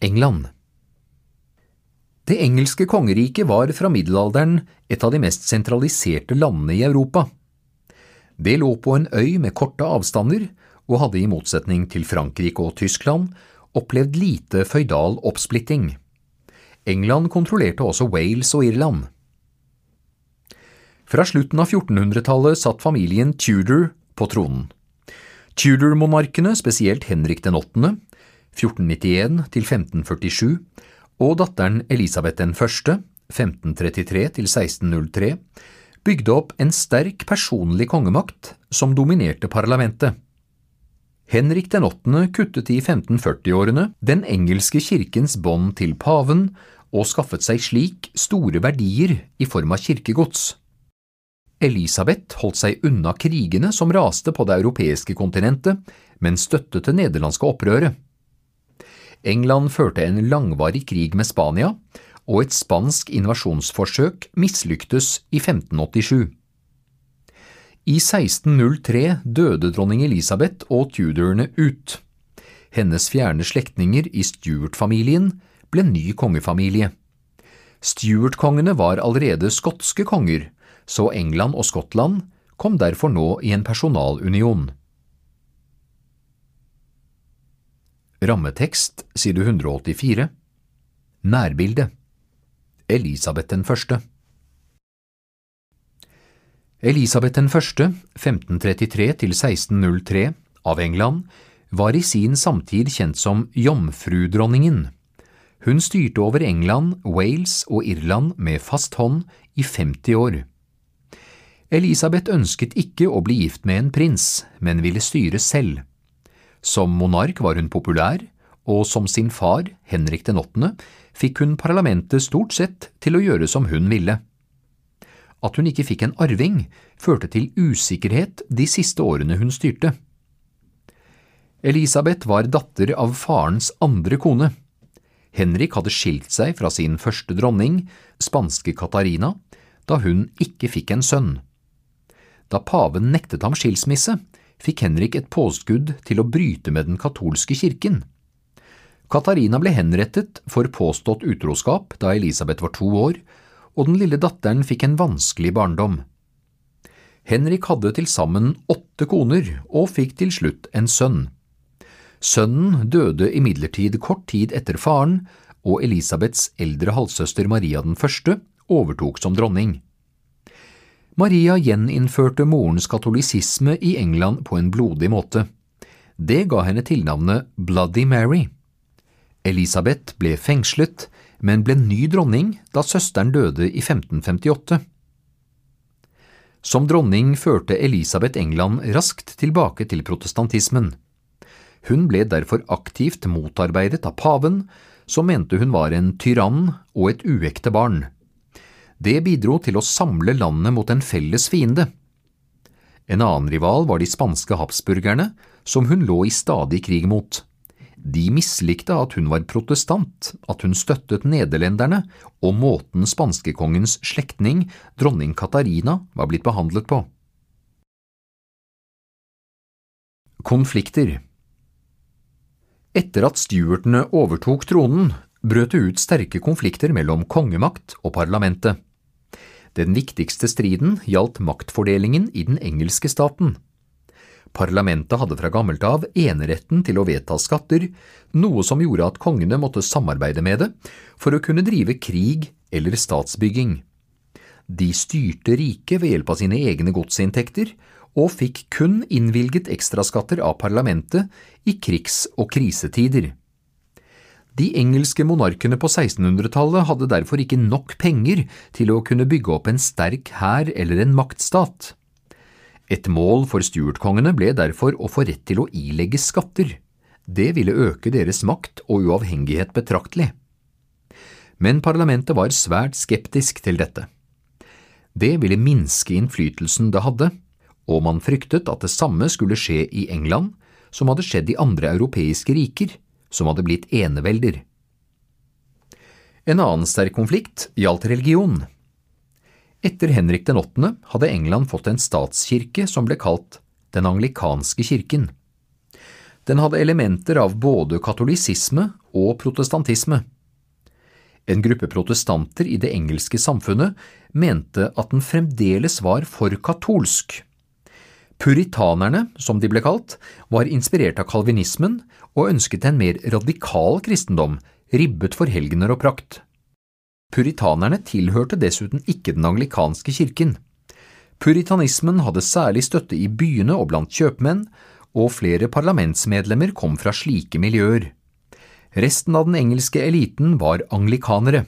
England Det engelske kongeriket var fra middelalderen et av de mest sentraliserte landene i Europa. Det lå på en øy med korte avstander og hadde i motsetning til Frankrike og Tyskland opplevd lite føydal oppsplitting. England kontrollerte også Wales og Irland. Fra slutten av 1400-tallet satt familien Tudor på tronen. Tudor-monarkene, spesielt Henrik den 8., 1491 til 1547, og datteren Elisabeth den 1., 1533 til 1603, bygde opp en sterk personlig kongemakt som dominerte parlamentet. Henrik den 8. kuttet i 1540-årene den engelske kirkens bånd til paven og skaffet seg slik store verdier i form av kirkegods. Elisabeth holdt seg unna krigene som raste på det europeiske kontinentet, men støttet det nederlandske opprøret. England førte en langvarig krig med Spania, og et spansk invasjonsforsøk mislyktes i 1587. I 1603 døde dronning Elisabeth og Tudorene ut. Hennes fjerne slektninger i Stuart-familien ble ny kongefamilie. Stuart-kongene var allerede skotske konger, så England og Skottland kom derfor nå i en personalunion. Rammetekst side 184 Nærbilde Elisabeth den første Elisabeth den første, 1533 til 1603, av England, var i sin samtid kjent som jomfrudronningen. Hun styrte over England, Wales og Irland med fast hånd i 50 år. Elisabeth ønsket ikke å bli gift med en prins, men ville styre selv. Som monark var hun populær, og som sin far, Henrik den åttende, fikk hun parlamentet stort sett til å gjøre som hun ville. At hun ikke fikk en arving, førte til usikkerhet de siste årene hun styrte. Elisabeth var datter av farens andre kone. Henrik hadde skilt seg fra sin første dronning, spanske Katarina, da hun ikke fikk en sønn. Da paven nektet ham skilsmisse, fikk Henrik et påskudd til å bryte med den katolske kirken. Katarina ble henrettet for påstått utroskap da Elisabeth var to år, og den lille datteren fikk en vanskelig barndom. Henrik hadde til sammen åtte koner og fikk til slutt en sønn. Sønnen døde imidlertid kort tid etter faren, og Elisabeths eldre halvsøster Maria den første overtok som dronning. Maria gjeninnførte morens katolisisme i England på en blodig måte. Det ga henne tilnavnet Bloody Mary. Elisabeth ble fengslet, men ble ny dronning da søsteren døde i 1558. Som dronning førte Elisabeth England raskt tilbake til protestantismen. Hun ble derfor aktivt motarbeidet av paven, som mente hun var en tyrann og et uekte barn. Det bidro til å samle landet mot en felles fiende. En annen rival var de spanske habsburgerne, som hun lå i stadig krig mot. De mislikte at hun var protestant, at hun støttet nederlenderne og måten spanskekongens slektning, dronning Katarina, var blitt behandlet på. Konflikter Etter at stuartene overtok tronen, brøt det ut sterke konflikter mellom kongemakt og parlamentet. Den viktigste striden gjaldt maktfordelingen i den engelske staten. Parlamentet hadde fra gammelt av eneretten til å vedta skatter, noe som gjorde at kongene måtte samarbeide med det for å kunne drive krig eller statsbygging. De styrte riket ved hjelp av sine egne godsinntekter, og fikk kun innvilget ekstraskatter av parlamentet i krigs- og krisetider. De engelske monarkene på 1600-tallet hadde derfor ikke nok penger til å kunne bygge opp en sterk hær eller en maktstat. Et mål for Stuart-kongene ble derfor å få rett til å ilegge skatter. Det ville øke deres makt og uavhengighet betraktelig. Men parlamentet var svært skeptisk til dette. Det ville minske innflytelsen det hadde, og man fryktet at det samme skulle skje i England som hadde skjedd i andre europeiske riker som hadde blitt enevelder. En annen sterk konflikt gjaldt religion. Etter Henrik den 8. hadde England fått en statskirke som ble kalt den anglikanske kirken. Den hadde elementer av både katolisisme og protestantisme. En gruppe protestanter i det engelske samfunnet mente at den fremdeles var for katolsk. Puritanerne, som de ble kalt, var inspirert av kalvinismen og ønsket en mer radikal kristendom, ribbet for helgener og prakt. Puritanerne tilhørte dessuten ikke den anglikanske kirken. Puritanismen hadde særlig støtte i byene og blant kjøpmenn, og flere parlamentsmedlemmer kom fra slike miljøer. Resten av den engelske eliten var anglikanere.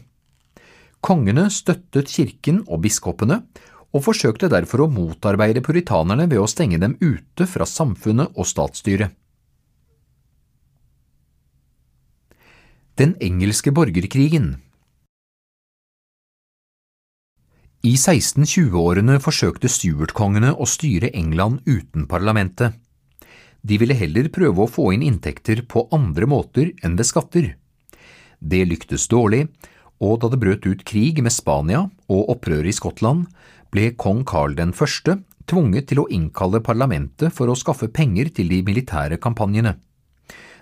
Kongene støttet kirken og biskopene, og forsøkte derfor å motarbeide puritanerne ved å stenge dem ute fra samfunnet og statsstyret. Den engelske borgerkrigen I 1620-årene forsøkte Stuart-kongene å styre England uten parlamentet. De ville heller prøve å få inn inntekter på andre måter enn ved skatter. Det lyktes dårlig, og da det brøt ut krig med Spania og opprør i Skottland, ble kong Karl den tvunget til å innkalle parlamentet for å skaffe penger til de militære kampanjene.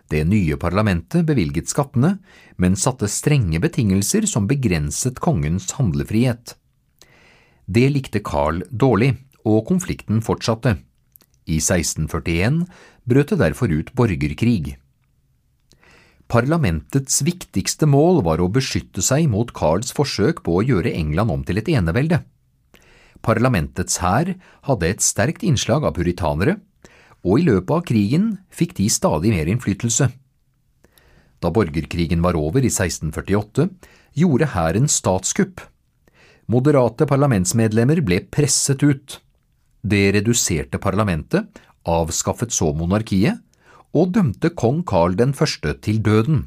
Det nye parlamentet bevilget skattene, men satte strenge betingelser som begrenset kongens handlefrihet. Det likte Carl dårlig, og konflikten fortsatte. I 1641 brøt det derfor ut borgerkrig. Parlamentets viktigste mål var å beskytte seg mot Carls forsøk på å gjøre England om til et enevelde. Parlamentets hær hadde et sterkt innslag av puritanere, og i løpet av krigen fikk de stadig mer innflytelse. Da borgerkrigen var over i 1648, gjorde hæren statskupp. Moderate parlamentsmedlemmer ble presset ut. Det reduserte parlamentet, avskaffet så monarkiet, og dømte kong Karl den første til døden.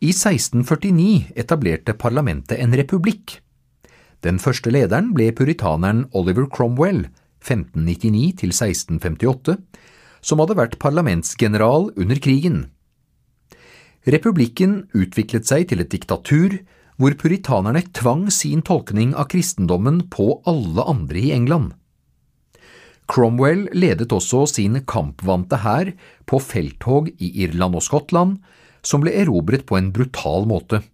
I 1649 etablerte parlamentet en republikk. Den første lederen ble puritaneren Oliver Cromwell, 1599 til 1658, som hadde vært parlamentsgeneral under krigen. Republikken utviklet seg til et diktatur hvor puritanerne tvang sin tolkning av kristendommen på alle andre i England. Cromwell ledet også sin kampvante hær på felttog i Irland og Skottland, som ble erobret på en brutal måte.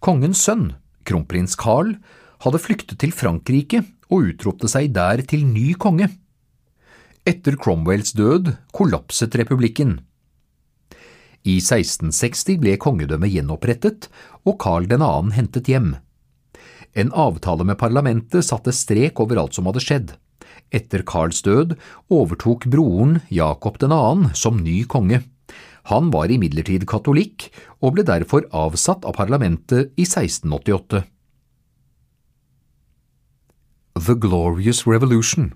Kongens sønn, kronprins Carl, hadde flyktet til Frankrike og utropte seg der til ny konge. Etter Cromwells død kollapset republikken. I 1660 ble kongedømmet gjenopprettet og Carl 2. hentet hjem. En avtale med parlamentet satte strek over alt som hadde skjedd. Etter Carls død overtok broren Jakob 2. som ny konge. Han var imidlertid katolikk og ble derfor avsatt av parlamentet i 1688. The Glorious Revolution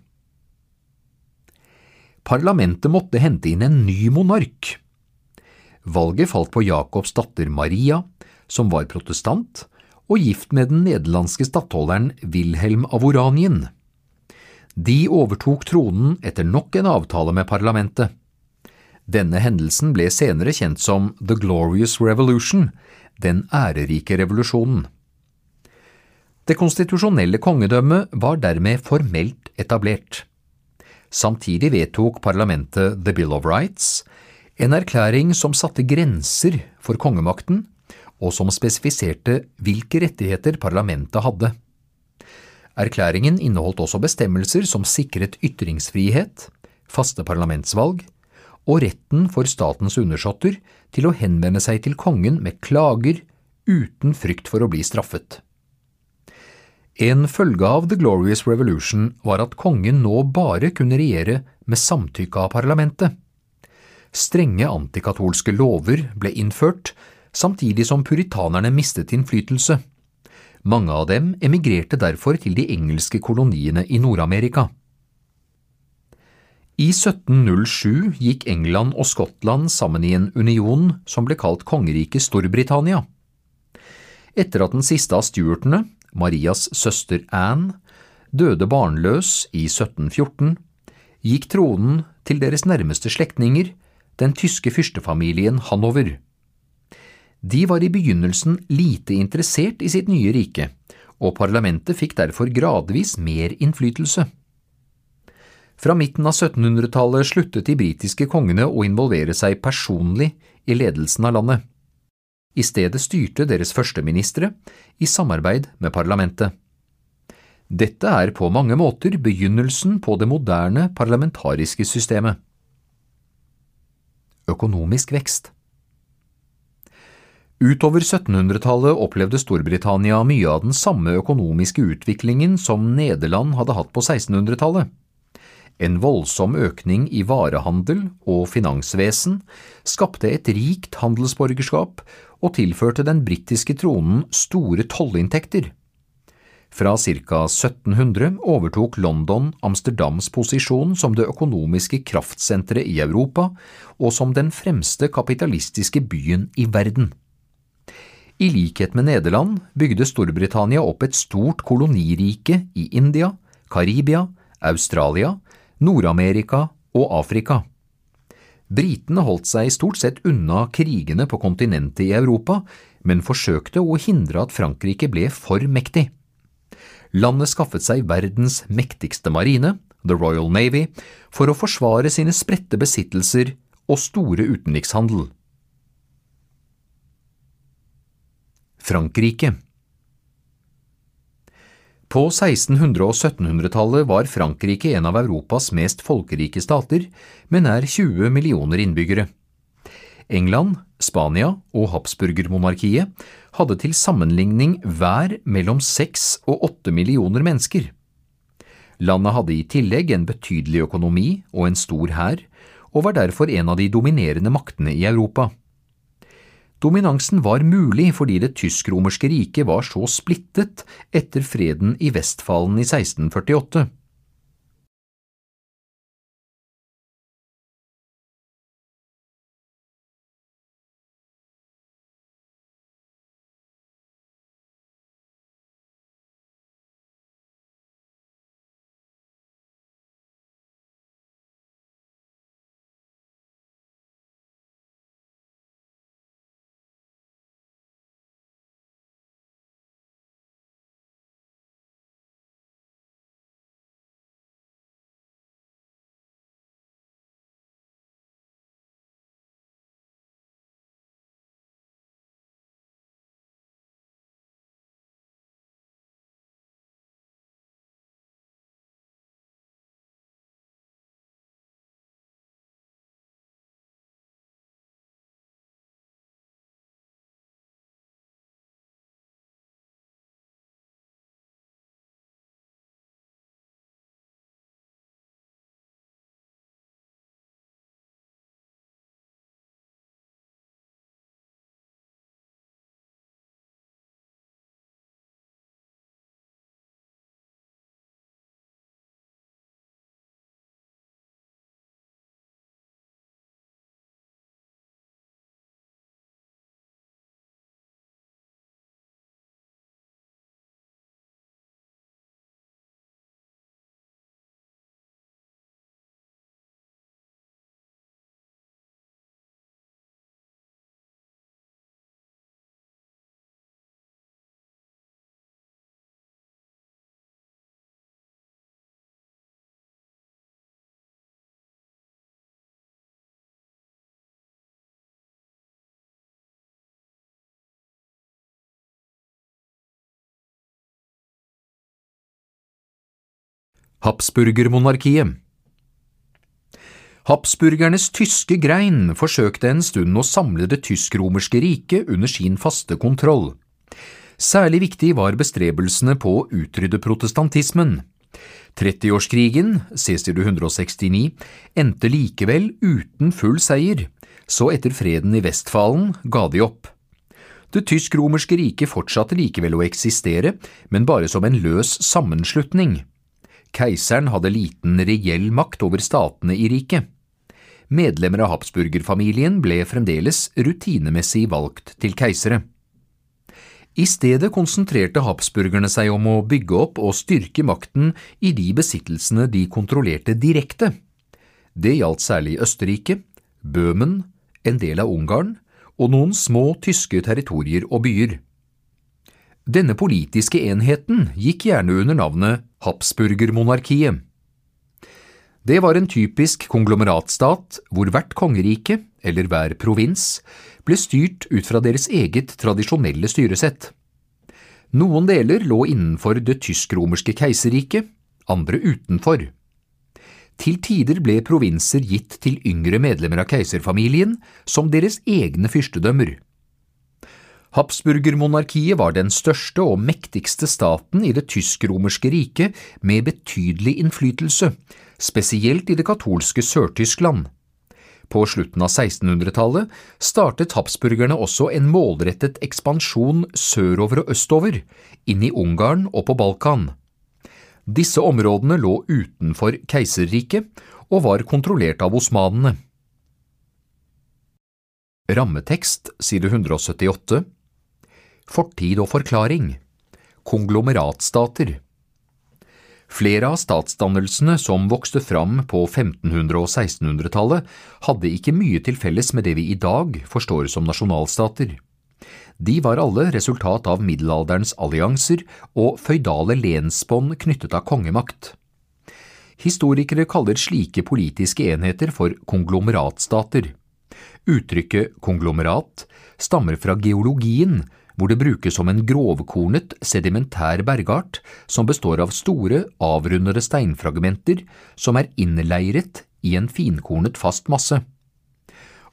Parlamentet måtte hente inn en ny monark. Valget falt på Jakobs datter Maria, som var protestant og gift med den nederlandske stattholderen Wilhelm av Oranien. De overtok tronen etter nok en avtale med parlamentet. Denne hendelsen ble senere kjent som The Glorious Revolution, den ærerike revolusjonen. Det konstitusjonelle kongedømmet var dermed formelt etablert. Samtidig vedtok parlamentet The Bill of Rights, en erklæring som satte grenser for kongemakten, og som spesifiserte hvilke rettigheter parlamentet hadde. Erklæringen inneholdt også bestemmelser som sikret ytringsfrihet, faste parlamentsvalg og retten for statens undersåtter til å henvende seg til kongen med klager uten frykt for å bli straffet. En følge av The Glorious Revolution var at kongen nå bare kunne regjere med samtykke av parlamentet. Strenge antikatolske lover ble innført, samtidig som puritanerne mistet innflytelse. Mange av dem emigrerte derfor til de engelske koloniene i Nord-Amerika. I 1707 gikk England og Skottland sammen i en union som ble kalt Kongeriket Storbritannia. Etter at den siste av stuartene, Marias søster Anne, døde barnløs i 1714, gikk tronen til deres nærmeste slektninger, den tyske fyrstefamilien Hanover. De var i begynnelsen lite interessert i sitt nye rike, og parlamentet fikk derfor gradvis mer innflytelse. Fra midten av 1700-tallet sluttet de britiske kongene å involvere seg personlig i ledelsen av landet. I stedet styrte deres førsteministre i samarbeid med parlamentet. Dette er på mange måter begynnelsen på det moderne parlamentariske systemet. Økonomisk vekst Utover 1700-tallet opplevde Storbritannia mye av den samme økonomiske utviklingen som Nederland hadde hatt på 1600-tallet. En voldsom økning i varehandel og finansvesen skapte et rikt handelsborgerskap og tilførte den britiske tronen store tollinntekter. Fra ca. 1700 overtok London Amsterdams posisjon som det økonomiske kraftsenteret i Europa og som den fremste kapitalistiske byen i verden. I likhet med Nederland bygde Storbritannia opp et stort kolonirike i India, Karibia, Australia, Nord-Amerika og Afrika. Britene holdt seg stort sett unna krigene på kontinentet i Europa, men forsøkte å hindre at Frankrike ble for mektig. Landet skaffet seg verdens mektigste marine, The Royal Navy, for å forsvare sine spredte besittelser og store utenrikshandel. Frankrike på 1600- og 1700-tallet var Frankrike en av Europas mest folkerike stater, med nær 20 millioner innbyggere. England, Spania og Habsburgermonarkiet hadde til sammenligning hver mellom seks og åtte millioner mennesker. Landet hadde i tillegg en betydelig økonomi og en stor hær, og var derfor en av de dominerende maktene i Europa. Dominansen var mulig fordi det tysk-romerske riket var så splittet etter freden i Vestfalen i 1648. Habsburgermonarkiet Habsburgernes tyske grein forsøkte en stund å samle det tysk-romerske riket under sin faste kontroll. Særlig viktig var bestrebelsene på å utrydde protestantismen. Trettiårskrigen, Cæsar 169, endte likevel uten full seier, så etter freden i Vestfalen ga de opp. Det tysk-romerske riket fortsatte likevel å eksistere, men bare som en løs sammenslutning. Keiseren hadde liten reell makt over statene i riket. Medlemmer av Habsburgerfamilien ble fremdeles rutinemessig valgt til keisere. I stedet konsentrerte habsburgerne seg om å bygge opp og styrke makten i de besittelsene de kontrollerte direkte. Det gjaldt særlig Østerrike, Bøhmen, en del av Ungarn og noen små tyske territorier og byer. Denne politiske enheten gikk gjerne under navnet Habsburgermonarkiet. Det var en typisk konglomeratstat hvor hvert kongerike, eller hver provins, ble styrt ut fra deres eget tradisjonelle styresett. Noen deler lå innenfor det tysk-romerske keiserriket, andre utenfor. Til tider ble provinser gitt til yngre medlemmer av keiserfamilien som deres egne fyrstedømmer. Habsburgermonarkiet var den største og mektigste staten i det tysk-romerske riket med betydelig innflytelse, spesielt i det katolske Sør-Tyskland. På slutten av 1600-tallet startet habsburgerne også en målrettet ekspansjon sørover og østover, inn i Ungarn og på Balkan. Disse områdene lå utenfor keiserriket og var kontrollert av osmanene. Rammetekst side 178 Fortid og forklaring Konglomeratstater Flere av statsdannelsene som vokste fram på 1500- og 1600-tallet, hadde ikke mye til felles med det vi i dag forstår som nasjonalstater. De var alle resultat av middelalderens allianser og føydale lensbånd knyttet av kongemakt. Historikere kaller slike politiske enheter for konglomeratstater. Uttrykket konglomerat stammer fra geologien, hvor det brukes som en grovkornet, sedimentær bergart som består av store, avrundede steinfragmenter som er innleiret i en finkornet fast masse.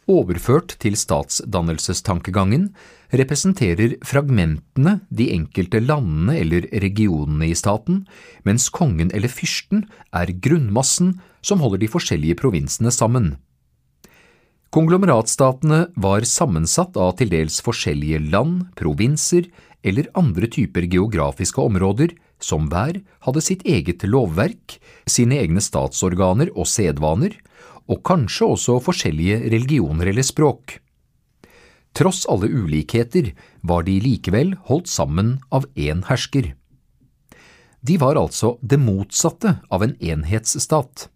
Overført til statsdannelsestankegangen representerer fragmentene de enkelte landene eller regionene i staten, mens kongen eller fyrsten er grunnmassen som holder de forskjellige provinsene sammen. Konglomeratstatene var sammensatt av til dels forskjellige land, provinser eller andre typer geografiske områder som hver hadde sitt eget lovverk, sine egne statsorganer og sedvaner, og kanskje også forskjellige religioner eller språk. Tross alle ulikheter var de likevel holdt sammen av én hersker. De var altså det motsatte av en enhetsstat.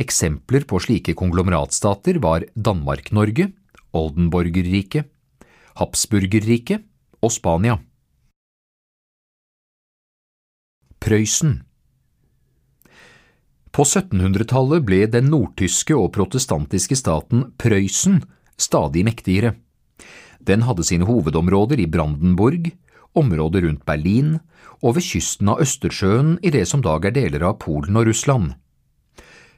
Eksempler på slike konglomeratstater var Danmark-Norge, Oldenborgerriket, Habsburgerriket og Spania. Prøysen På 1700-tallet ble den nordtyske og protestantiske staten Prøysen stadig mektigere. Den hadde sine hovedområder i Brandenburg, området rundt Berlin og ved kysten av Østersjøen i det som dag er deler av Polen og Russland.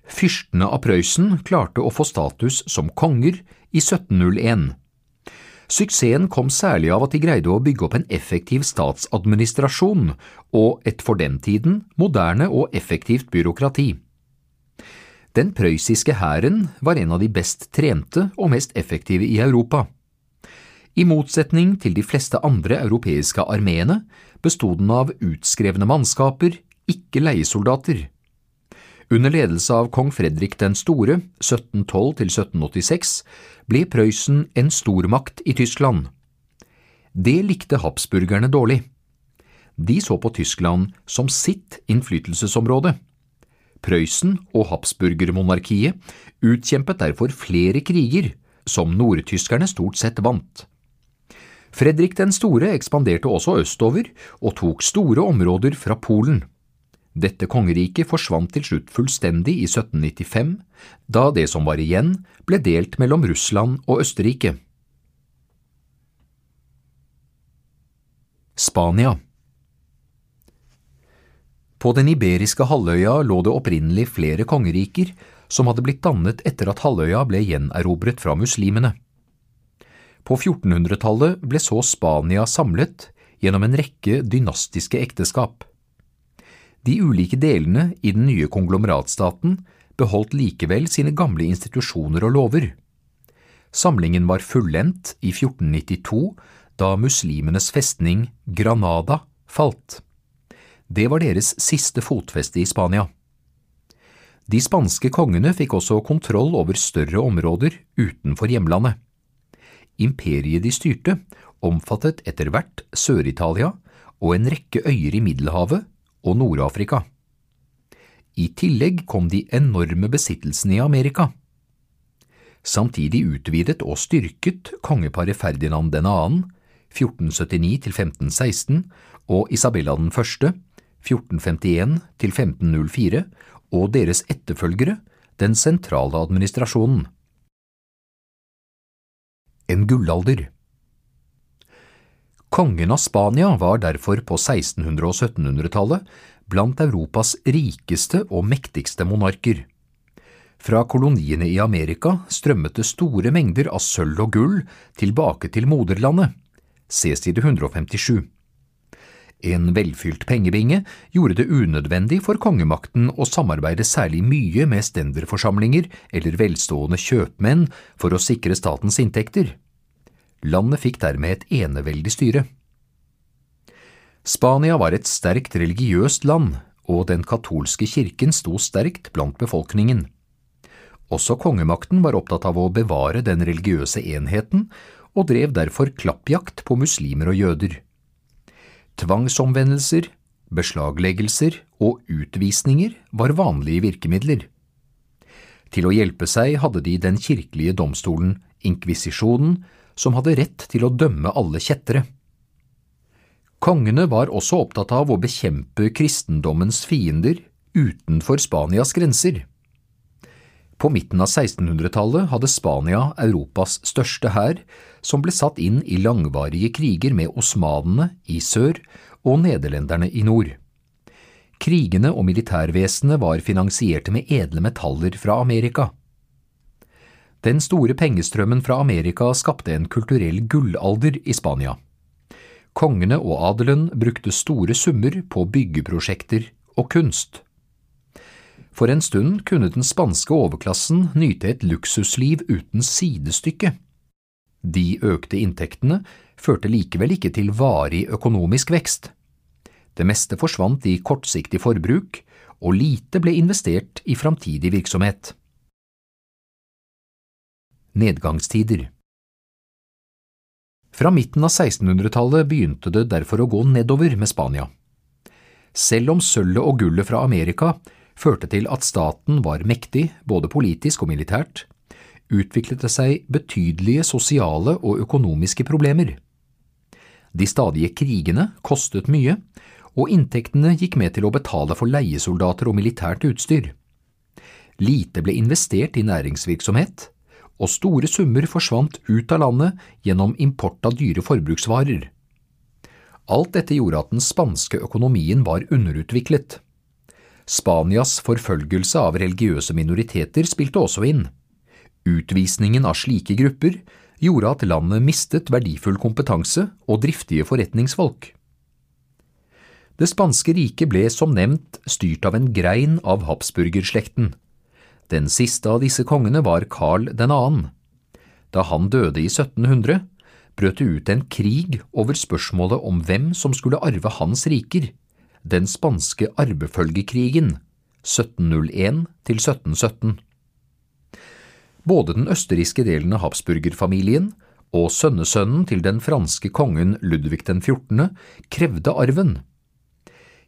Fyrstene av Prøysen klarte å få status som konger i 1701. Suksessen kom særlig av at de greide å bygge opp en effektiv statsadministrasjon og et for den tiden moderne og effektivt byråkrati. Den prøyssiske hæren var en av de best trente og mest effektive i Europa. I motsetning til de fleste andre europeiske armeene bestod den av utskrevne mannskaper, ikke leiesoldater. Under ledelse av kong Fredrik den store, 1712–1786, ble Prøysen en stormakt i Tyskland. Det likte habsburgerne dårlig. De så på Tyskland som sitt innflytelsesområde. Prøysen og habsburgermonarkiet utkjempet derfor flere kriger, som nordtyskerne stort sett vant. Fredrik den store ekspanderte også østover og tok store områder fra Polen. Dette kongeriket forsvant til slutt fullstendig i 1795, da det som var igjen ble delt mellom Russland og Østerrike. Spania På den iberiske halvøya lå det opprinnelig flere kongeriker som hadde blitt dannet etter at halvøya ble gjenerobret fra muslimene. På 1400-tallet ble så Spania samlet gjennom en rekke dynastiske ekteskap. De ulike delene i den nye konglomeratstaten beholdt likevel sine gamle institusjoner og lover. Samlingen var fullendt i 1492 da muslimenes festning Granada falt. Det var deres siste fotfeste i Spania. De spanske kongene fikk også kontroll over større områder utenfor hjemlandet. Imperiet de styrte, omfattet etter hvert Sør-Italia og en rekke øyer i Middelhavet og Nord-Afrika. I tillegg kom de enorme besittelsene i Amerika. Samtidig utvidet og styrket kongeparet Ferdinand 2., 1479–1516, og Isabella 1., 1451–1504, og deres etterfølgere den sentrale administrasjonen. En gullalder Kongen av Spania var derfor på 1600- og 1700-tallet blant Europas rikeste og mektigste monarker. Fra koloniene i Amerika strømmet det store mengder av sølv og gull tilbake til moderlandet, se side 157. En velfylt pengebinge gjorde det unødvendig for kongemakten å samarbeide særlig mye med stenderforsamlinger eller velstående kjøpmenn for å sikre statens inntekter. Landet fikk dermed et eneveldig styre. Spania var et sterkt religiøst land, og den katolske kirken sto sterkt blant befolkningen. Også kongemakten var opptatt av å bevare den religiøse enheten, og drev derfor klappjakt på muslimer og jøder. Tvangsomvendelser, beslagleggelser og utvisninger var vanlige virkemidler. Til å hjelpe seg hadde de den kirkelige domstolen, inkvisisjonen, som hadde rett til å dømme alle kjettere. Kongene var også opptatt av å bekjempe kristendommens fiender utenfor Spanias grenser. På midten av 1600-tallet hadde Spania Europas største hær, som ble satt inn i langvarige kriger med osmanene i sør og nederlenderne i nord. Krigene og militærvesenet var finansierte med edle metaller fra Amerika. Den store pengestrømmen fra Amerika skapte en kulturell gullalder i Spania. Kongene og adelen brukte store summer på byggeprosjekter og kunst. For en stund kunne den spanske overklassen nyte et luksusliv uten sidestykke. De økte inntektene førte likevel ikke til varig økonomisk vekst. Det meste forsvant i kortsiktig forbruk, og lite ble investert i framtidig virksomhet nedgangstider. Fra midten av 1600-tallet begynte det derfor å gå nedover med Spania. Selv om sølvet og gullet fra Amerika førte til at staten var mektig både politisk og militært, utviklet det seg betydelige sosiale og økonomiske problemer. De stadige krigene kostet mye, og inntektene gikk med til å betale for leiesoldater og militært utstyr. Lite ble investert i næringsvirksomhet, og store summer forsvant ut av landet gjennom import av dyre forbruksvarer. Alt dette gjorde at den spanske økonomien var underutviklet. Spanias forfølgelse av religiøse minoriteter spilte også inn. Utvisningen av slike grupper gjorde at landet mistet verdifull kompetanse og driftige forretningsfolk. Det spanske riket ble som nevnt styrt av en grein av habsburgerslekten, den siste av disse kongene var Karl 2. Da han døde i 1700, brøt det ut en krig over spørsmålet om hvem som skulle arve hans riker, den spanske arvefølgekrigen 1701 1717. Både den østerrikske delen av habsburgerfamilien og sønnesønnen til den franske kongen Ludvig den 14. krevde arven.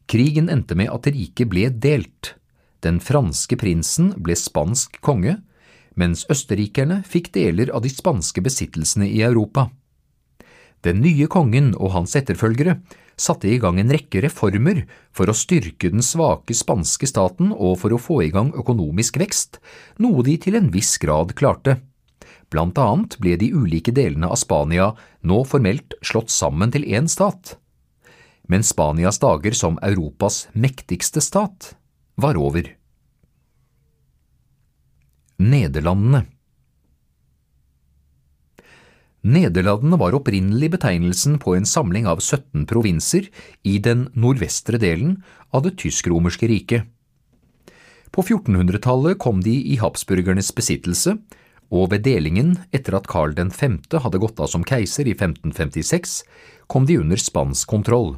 Krigen endte med at riket ble delt den franske prinsen ble spansk konge, mens østerrikerne fikk deler av de spanske besittelsene i Europa. Den nye kongen og hans etterfølgere satte i gang en rekke reformer for å styrke den svake spanske staten og for å få i gang økonomisk vekst, noe de til en viss grad klarte. Blant annet ble de ulike delene av Spania nå formelt slått sammen til én stat. Men Spanias dager som Europas mektigste stat var over. Nederlandene Nederlandene var opprinnelig betegnelsen på en samling av 17 provinser i den nordvestre delen av det tysk-romerske riket. På 1400-tallet kom de i habsburgernes besittelse, og ved delingen etter at Karl 5. hadde gått av som keiser i 1556, kom de under spansk kontroll.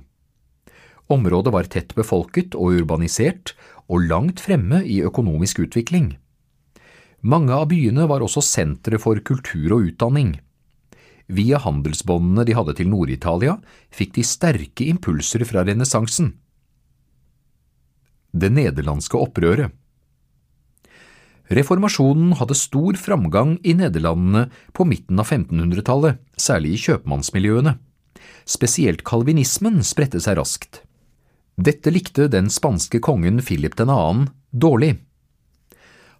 Området var tett befolket og urbanisert, og langt fremme i økonomisk utvikling. Mange av byene var også sentre for kultur og utdanning. Via handelsbåndene de hadde til Nord-Italia, fikk de sterke impulser fra renessansen. Det nederlandske opprøret Reformasjonen hadde stor framgang i Nederlandene på midten av 1500-tallet, særlig i kjøpmannsmiljøene. Spesielt kalvinismen spredte seg raskt. Dette likte den spanske kongen Philip 2. dårlig.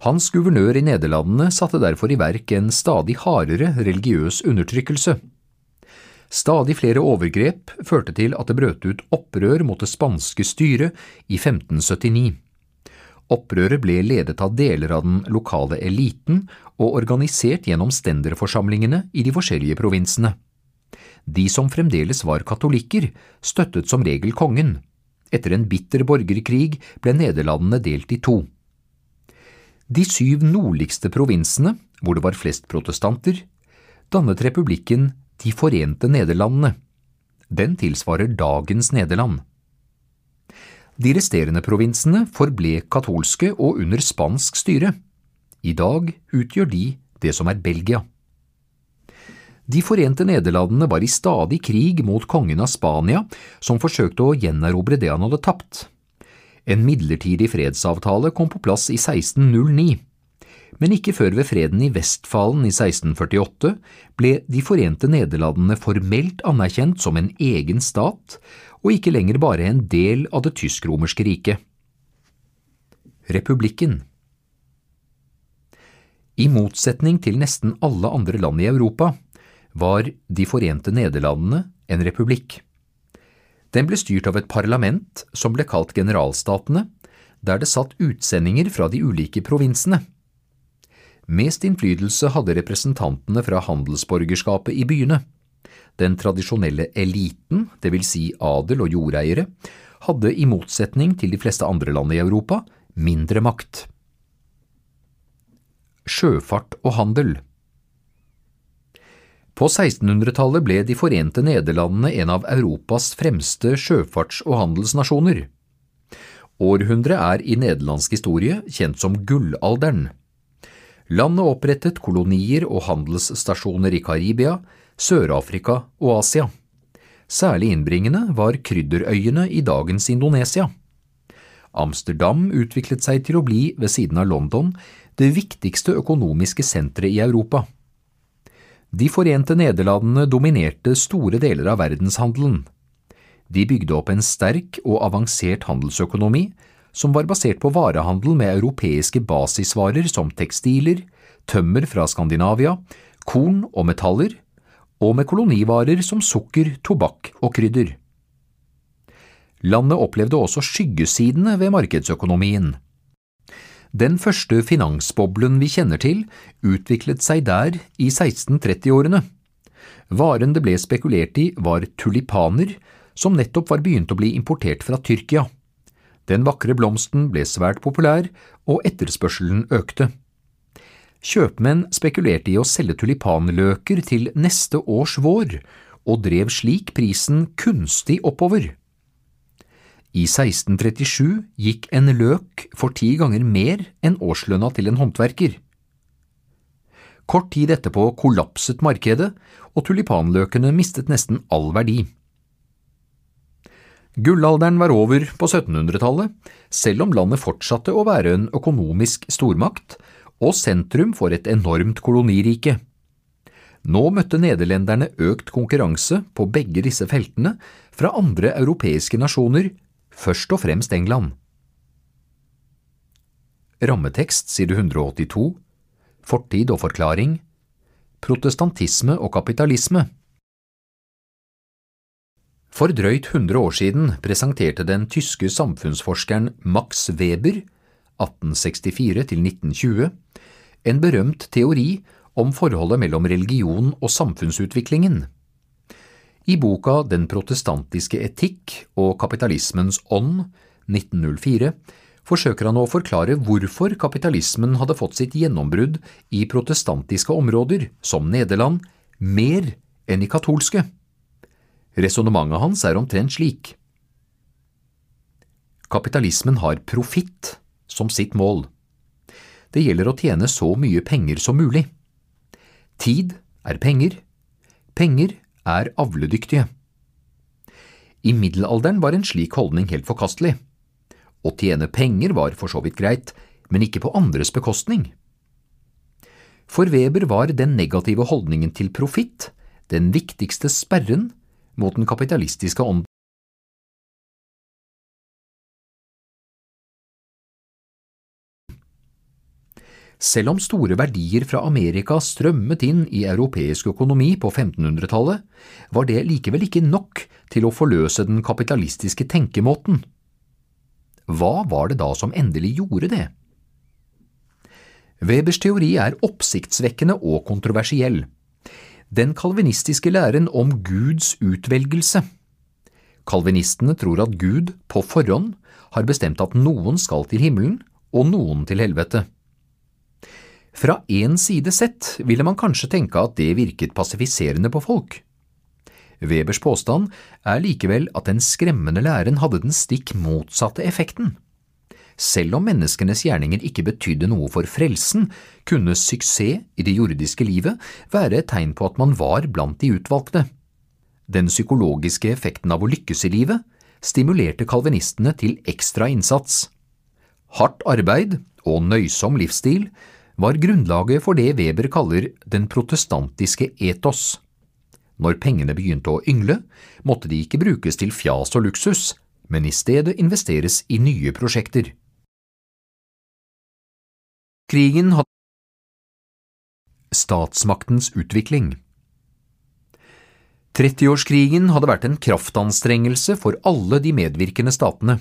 Hans guvernør i Nederlandene satte derfor i verk en stadig hardere religiøs undertrykkelse. Stadig flere overgrep førte til at det brøt ut opprør mot det spanske styret i 1579. Opprøret ble ledet av deler av den lokale eliten og organisert gjennom stenderforsamlingene i de forskjellige provinsene. De som fremdeles var katolikker, støttet som regel kongen. Etter en bitter borgerkrig ble Nederlandene delt i to. De syv nordligste provinsene, hvor det var flest protestanter, dannet republikken De forente Nederlandene. Den tilsvarer dagens Nederland. De resterende provinsene forble katolske og under spansk styre. I dag utgjør de det som er Belgia. De forente Nederlandene var i stadig krig mot kongen av Spania, som forsøkte å gjenerobre det han hadde tapt. En midlertidig fredsavtale kom på plass i 1609, men ikke før ved freden i Vestfalen i 1648 ble De forente Nederlandene formelt anerkjent som en egen stat, og ikke lenger bare en del av det tysk-romerske riket. Republikken I motsetning til nesten alle andre land i Europa var De forente Nederlandene en republikk. Den ble styrt av et parlament som ble kalt generalstatene, der det satt utsendinger fra de ulike provinsene. Mest innflytelse hadde representantene fra handelsborgerskapet i byene. Den tradisjonelle eliten, vil si adel og jordeiere, hadde i motsetning til de fleste andre land i Europa mindre makt. Sjøfart og handel På 1600-tallet ble De forente Nederlandene en av Europas fremste sjøfarts- og handelsnasjoner. Århundret er i nederlandsk historie kjent som gullalderen. Landet opprettet kolonier og handelsstasjoner i Karibia, Sør-Afrika og Asia. Særlig innbringende var krydderøyene i dagens Indonesia. Amsterdam utviklet seg til å bli, ved siden av London, det viktigste økonomiske senteret i Europa. De forente Nederlandene dominerte store deler av verdenshandelen. De bygde opp en sterk og avansert handelsøkonomi som var basert på varehandel med europeiske basisvarer som tekstiler, tømmer fra Skandinavia, korn og metaller, og med kolonivarer som sukker, tobakk og krydder. Landet opplevde også skyggesidene ved markedsøkonomien. Den første finansboblen vi kjenner til, utviklet seg der i 1630-årene. Varen det ble spekulert i var tulipaner, som nettopp var begynt å bli importert fra Tyrkia. Den vakre blomsten ble svært populær, og etterspørselen økte. Kjøpmenn spekulerte i å selge tulipanløker til neste års vår, og drev slik prisen kunstig oppover. I 1637 gikk en løk for ti ganger mer enn årslønna til en håndverker. Kort tid etterpå kollapset markedet, og tulipanløkene mistet nesten all verdi. Gullalderen var over på 1700-tallet, selv om landet fortsatte å være en økonomisk stormakt og sentrum for et enormt kolonirike. Nå møtte nederlenderne økt konkurranse på begge disse feltene fra andre europeiske nasjoner, først og fremst England. Rammetekst side 182 Fortid og forklaring Protestantisme og kapitalisme for drøyt 100 år siden presenterte den tyske samfunnsforskeren Max Weber 1864–1920 en berømt teori om forholdet mellom religion og samfunnsutviklingen. I boka Den protestantiske etikk og kapitalismens ånd, 1904, forsøker han å forklare hvorfor kapitalismen hadde fått sitt gjennombrudd i protestantiske områder, som Nederland, mer enn i katolske. Resonnementet hans er omtrent slik. Kapitalismen har profitt som sitt mål. Det gjelder å tjene så mye penger som mulig. Tid er penger. Penger er avledyktige. I middelalderen var en slik holdning helt forkastelig. Å tjene penger var for så vidt greit, men ikke på andres bekostning. For Weber var den negative holdningen til profitt den viktigste sperren mot den kapitalistiske ånden. Selv om store verdier fra Amerika strømmet inn i europeisk økonomi på 1500-tallet, var det likevel ikke nok til å forløse den kapitalistiske tenkemåten. Hva var det da som endelig gjorde det? Webers teori er oppsiktsvekkende og kontroversiell. Den kalvinistiske læren om Guds utvelgelse. Kalvinistene tror at Gud på forhånd har bestemt at noen skal til himmelen og noen til helvete. Fra én side sett ville man kanskje tenke at det virket passifiserende på folk. Webers påstand er likevel at den skremmende læren hadde den stikk motsatte effekten. Selv om menneskenes gjerninger ikke betydde noe for frelsen, kunne suksess i det jordiske livet være et tegn på at man var blant de utvalgte. Den psykologiske effekten av å lykkes i livet stimulerte kalvinistene til ekstra innsats. Hardt arbeid og nøysom livsstil var grunnlaget for det Weber kaller den protestantiske etos. Når pengene begynte å yngle, måtte de ikke brukes til fjas og luksus, men i stedet investeres i nye prosjekter. Krigen hadde Statsmaktens utvikling 30-årskrigen hadde vært en kraftanstrengelse for alle de medvirkende statene.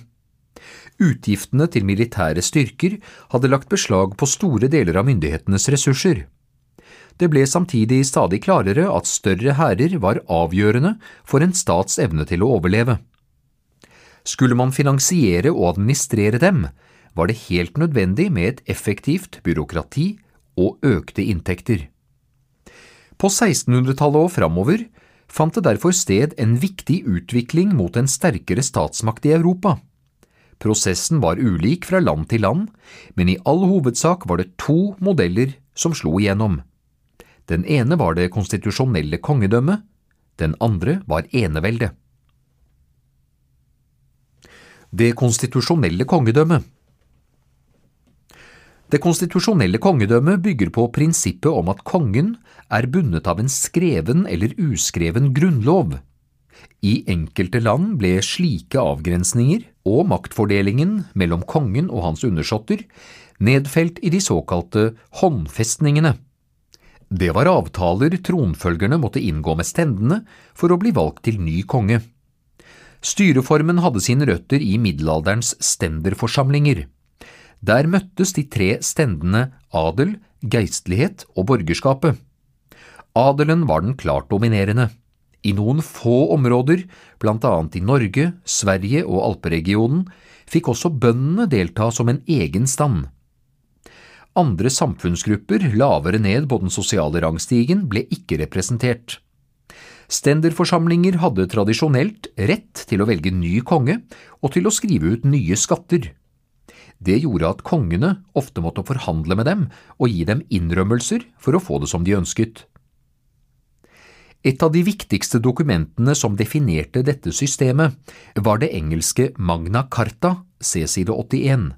Utgiftene til militære styrker hadde lagt beslag på store deler av myndighetenes ressurser. Det ble samtidig stadig klarere at større hærer var avgjørende for en stats evne til å overleve. Skulle man finansiere og administrere dem, var det helt nødvendig med et effektivt byråkrati og økte inntekter. På 1600-tallet og framover fant det derfor sted en viktig utvikling mot en sterkere statsmakt i Europa. Prosessen var ulik fra land til land, men i all hovedsak var det to modeller som slo igjennom. Den ene var det konstitusjonelle kongedømmet, den andre var enevelde. Det konstitusjonelle kongedømmet det konstitusjonelle kongedømmet bygger på prinsippet om at kongen er bundet av en skreven eller uskreven grunnlov. I enkelte land ble slike avgrensninger og maktfordelingen mellom kongen og hans undersåtter nedfelt i de såkalte håndfestningene. Det var avtaler tronfølgerne måtte inngå med stendene for å bli valgt til ny konge. Styreformen hadde sine røtter i middelalderens stenderforsamlinger. Der møttes de tre stendene adel, geistlighet og borgerskapet. Adelen var den klart dominerende. I noen få områder, annet i Norge, Sverige og alperegionen, fikk også bøndene delta som en egen stand. Andre samfunnsgrupper lavere ned på den sosiale rangstigen ble ikke representert. Stenderforsamlinger hadde tradisjonelt rett til å velge ny konge og til å skrive ut nye skatter. Det gjorde at kongene ofte måtte forhandle med dem og gi dem innrømmelser for å få det som de ønsket. Et av de viktigste dokumentene som definerte dette systemet, var det engelske Magna Carta, C-side 81.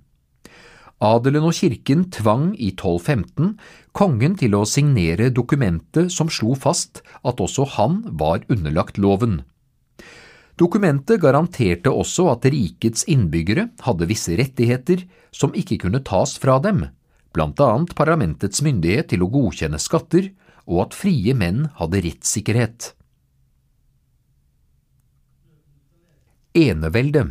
Adelen og kirken tvang i 1215 kongen til å signere dokumentet som slo fast at også han var underlagt loven. Dokumentet garanterte også at rikets innbyggere hadde visse rettigheter som ikke kunne tas fra dem, blant annet parlamentets myndighet til å godkjenne skatter, og at frie menn hadde rettssikkerhet. Enevelde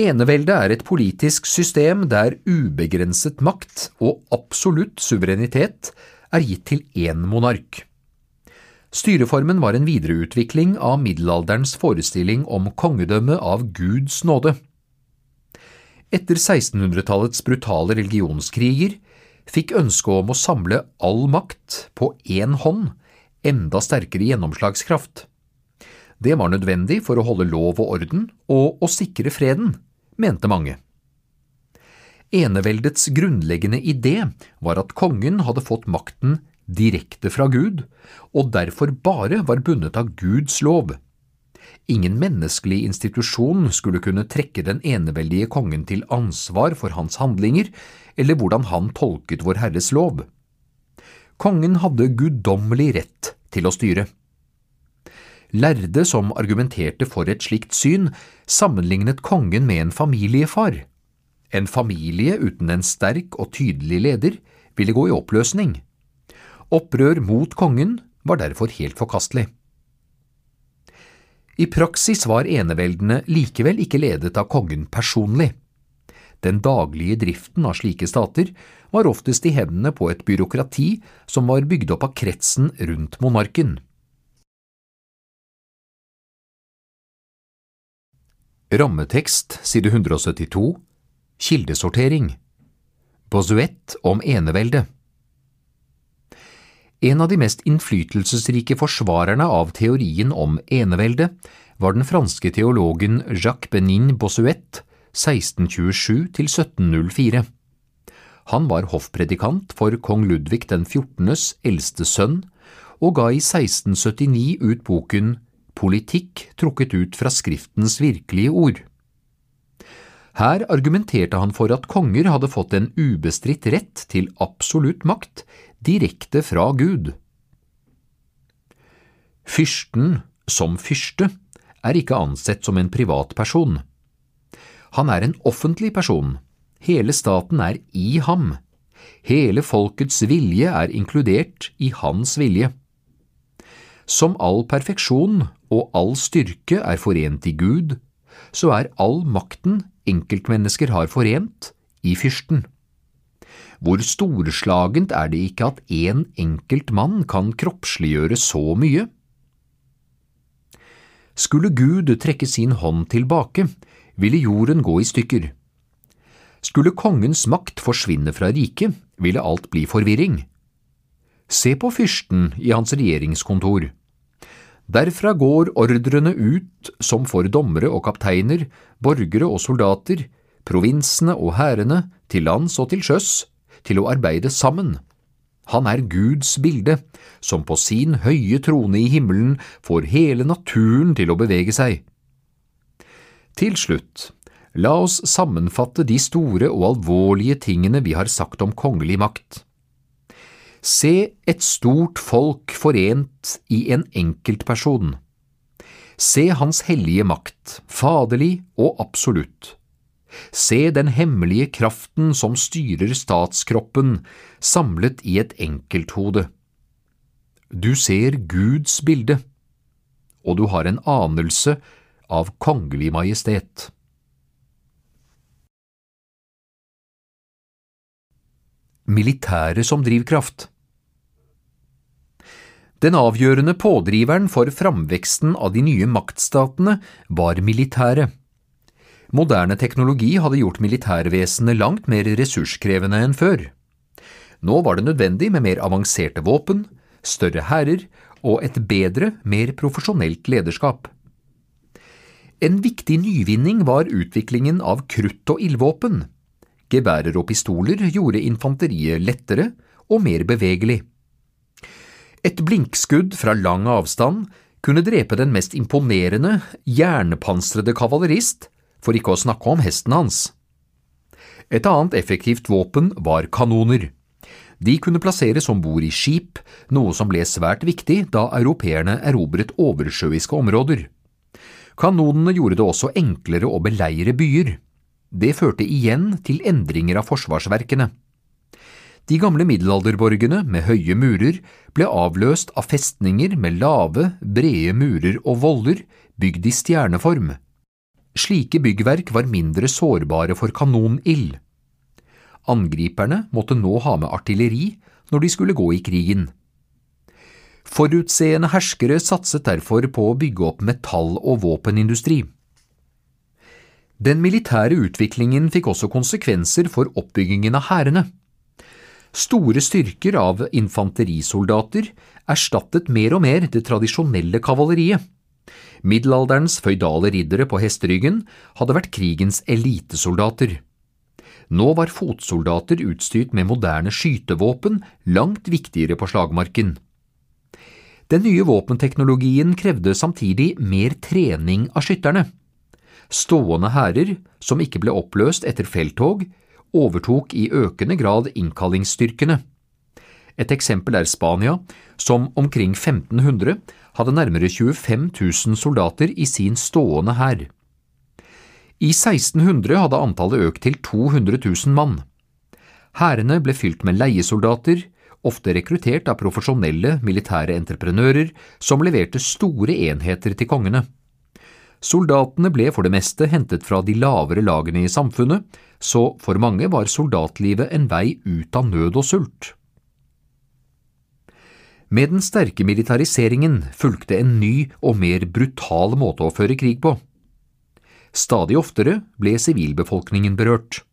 Enevelde er et politisk system der ubegrenset makt og absolutt suverenitet er gitt til én monark. Styreformen var en videreutvikling av middelalderens forestilling om kongedømme av Guds nåde. Etter 1600-tallets brutale religionskriger fikk ønsket om å samle all makt på én hånd enda sterkere gjennomslagskraft. Det var nødvendig for å holde lov og orden og å sikre freden, mente mange. Eneveldets grunnleggende idé var at kongen hadde fått makten direkte fra Gud, og derfor bare var bundet av Guds lov. Ingen menneskelig institusjon skulle kunne trekke den eneveldige kongen til ansvar for hans handlinger eller hvordan han tolket Vår Herres lov. Kongen hadde guddommelig rett til å styre. Lærde som argumenterte for et slikt syn, sammenlignet kongen med en familiefar. En familie uten en sterk og tydelig leder ville gå i oppløsning. Opprør mot kongen var derfor helt forkastelig. I praksis var eneveldene likevel ikke ledet av kongen personlig. Den daglige driften av slike stater var oftest i hendene på et byråkrati som var bygd opp av kretsen rundt monarken. Rammetekst side 172 Kildesortering Bosuett om enevelde En av de mest innflytelsesrike forsvarerne av teorien om enevelde var den franske teologen Jacques Benin Bossuet 1627 til 1704. Han var hoffpredikant for kong Ludvig den 14.s eldste sønn, og ga i 1679 ut boken Politikk trukket ut fra Skriftens virkelige ord. Her argumenterte han for at konger hadde fått en ubestridt rett til absolutt makt direkte fra Gud. Fyrsten som fyrste er ikke ansett som en privatperson. Han er en offentlig person. Hele staten er i ham. Hele folkets vilje er inkludert i hans vilje. Som all perfeksjon og all styrke er forent i Gud, så er all makten enkeltmennesker har forent, i fyrsten. Hvor storslagent er det ikke at én en enkelt mann kan kroppsliggjøre så mye? Skulle Gud trekke sin hånd tilbake, ville jorden gå i stykker. Skulle kongens makt forsvinne fra riket, ville alt bli forvirring. Se på fyrsten i hans regjeringskontor. Derfra går ordrene ut som for dommere og kapteiner, borgere og soldater, provinsene og hærene, til lands og til sjøs, til å arbeide sammen. Han er Guds bilde, som på sin høye trone i himmelen får hele naturen til å bevege seg. Til slutt, la oss sammenfatte de store og alvorlige tingene vi har sagt om kongelig makt. Se et stort folk forent i en enkeltperson. Se hans hellige makt, faderlig og absolutt. Se den hemmelige kraften som styrer statskroppen, samlet i et enkelthode. Du ser Guds bilde, og du har en anelse av kongelig majestet. Militæret som drivkraft Den avgjørende pådriveren for framveksten av de nye maktstatene var militæret. Moderne teknologi hadde gjort militærvesenet langt mer ressurskrevende enn før. Nå var det nødvendig med mer avanserte våpen, større hærer og et bedre, mer profesjonelt lederskap. En viktig nyvinning var utviklingen av krutt- og ildvåpen. Geværer og pistoler gjorde infanteriet lettere og mer bevegelig. Et blinkskudd fra lang avstand kunne drepe den mest imponerende, jernpansrede kavalerist for ikke å snakke om hesten hans. Et annet effektivt våpen var kanoner. De kunne plasseres om bord i skip, noe som ble svært viktig da europeerne erobret oversjøiske områder. Kanonene gjorde det også enklere å beleire byer. Det førte igjen til endringer av forsvarsverkene. De gamle middelalderborgene med høye murer ble avløst av festninger med lave, brede murer og voller bygd i stjerneform. Slike byggverk var mindre sårbare for kanonild. Angriperne måtte nå ha med artilleri når de skulle gå i krigen. Forutseende herskere satset derfor på å bygge opp metall- og våpenindustri. Den militære utviklingen fikk også konsekvenser for oppbyggingen av hærene. Store styrker av infanterisoldater erstattet mer og mer det tradisjonelle kavaleriet. Middelalderens føydale riddere på hesteryggen hadde vært krigens elitesoldater. Nå var fotsoldater utstyrt med moderne skytevåpen langt viktigere på slagmarken. Den nye våpenteknologien krevde samtidig mer trening av skytterne. Stående hærer, som ikke ble oppløst etter felttog, overtok i økende grad innkallingsstyrkene. Et eksempel er Spania, som omkring 1500 hadde nærmere 25 000 soldater i sin stående hær. I 1600 hadde antallet økt til 200 000 mann. Hærene ble fylt med leiesoldater, ofte rekruttert av profesjonelle militære entreprenører som leverte store enheter til kongene. Soldatene ble for det meste hentet fra de lavere lagene i samfunnet, så for mange var soldatlivet en vei ut av nød og sult. Med den sterke militariseringen fulgte en ny og mer brutal måte å føre krig på. Stadig oftere ble sivilbefolkningen berørt.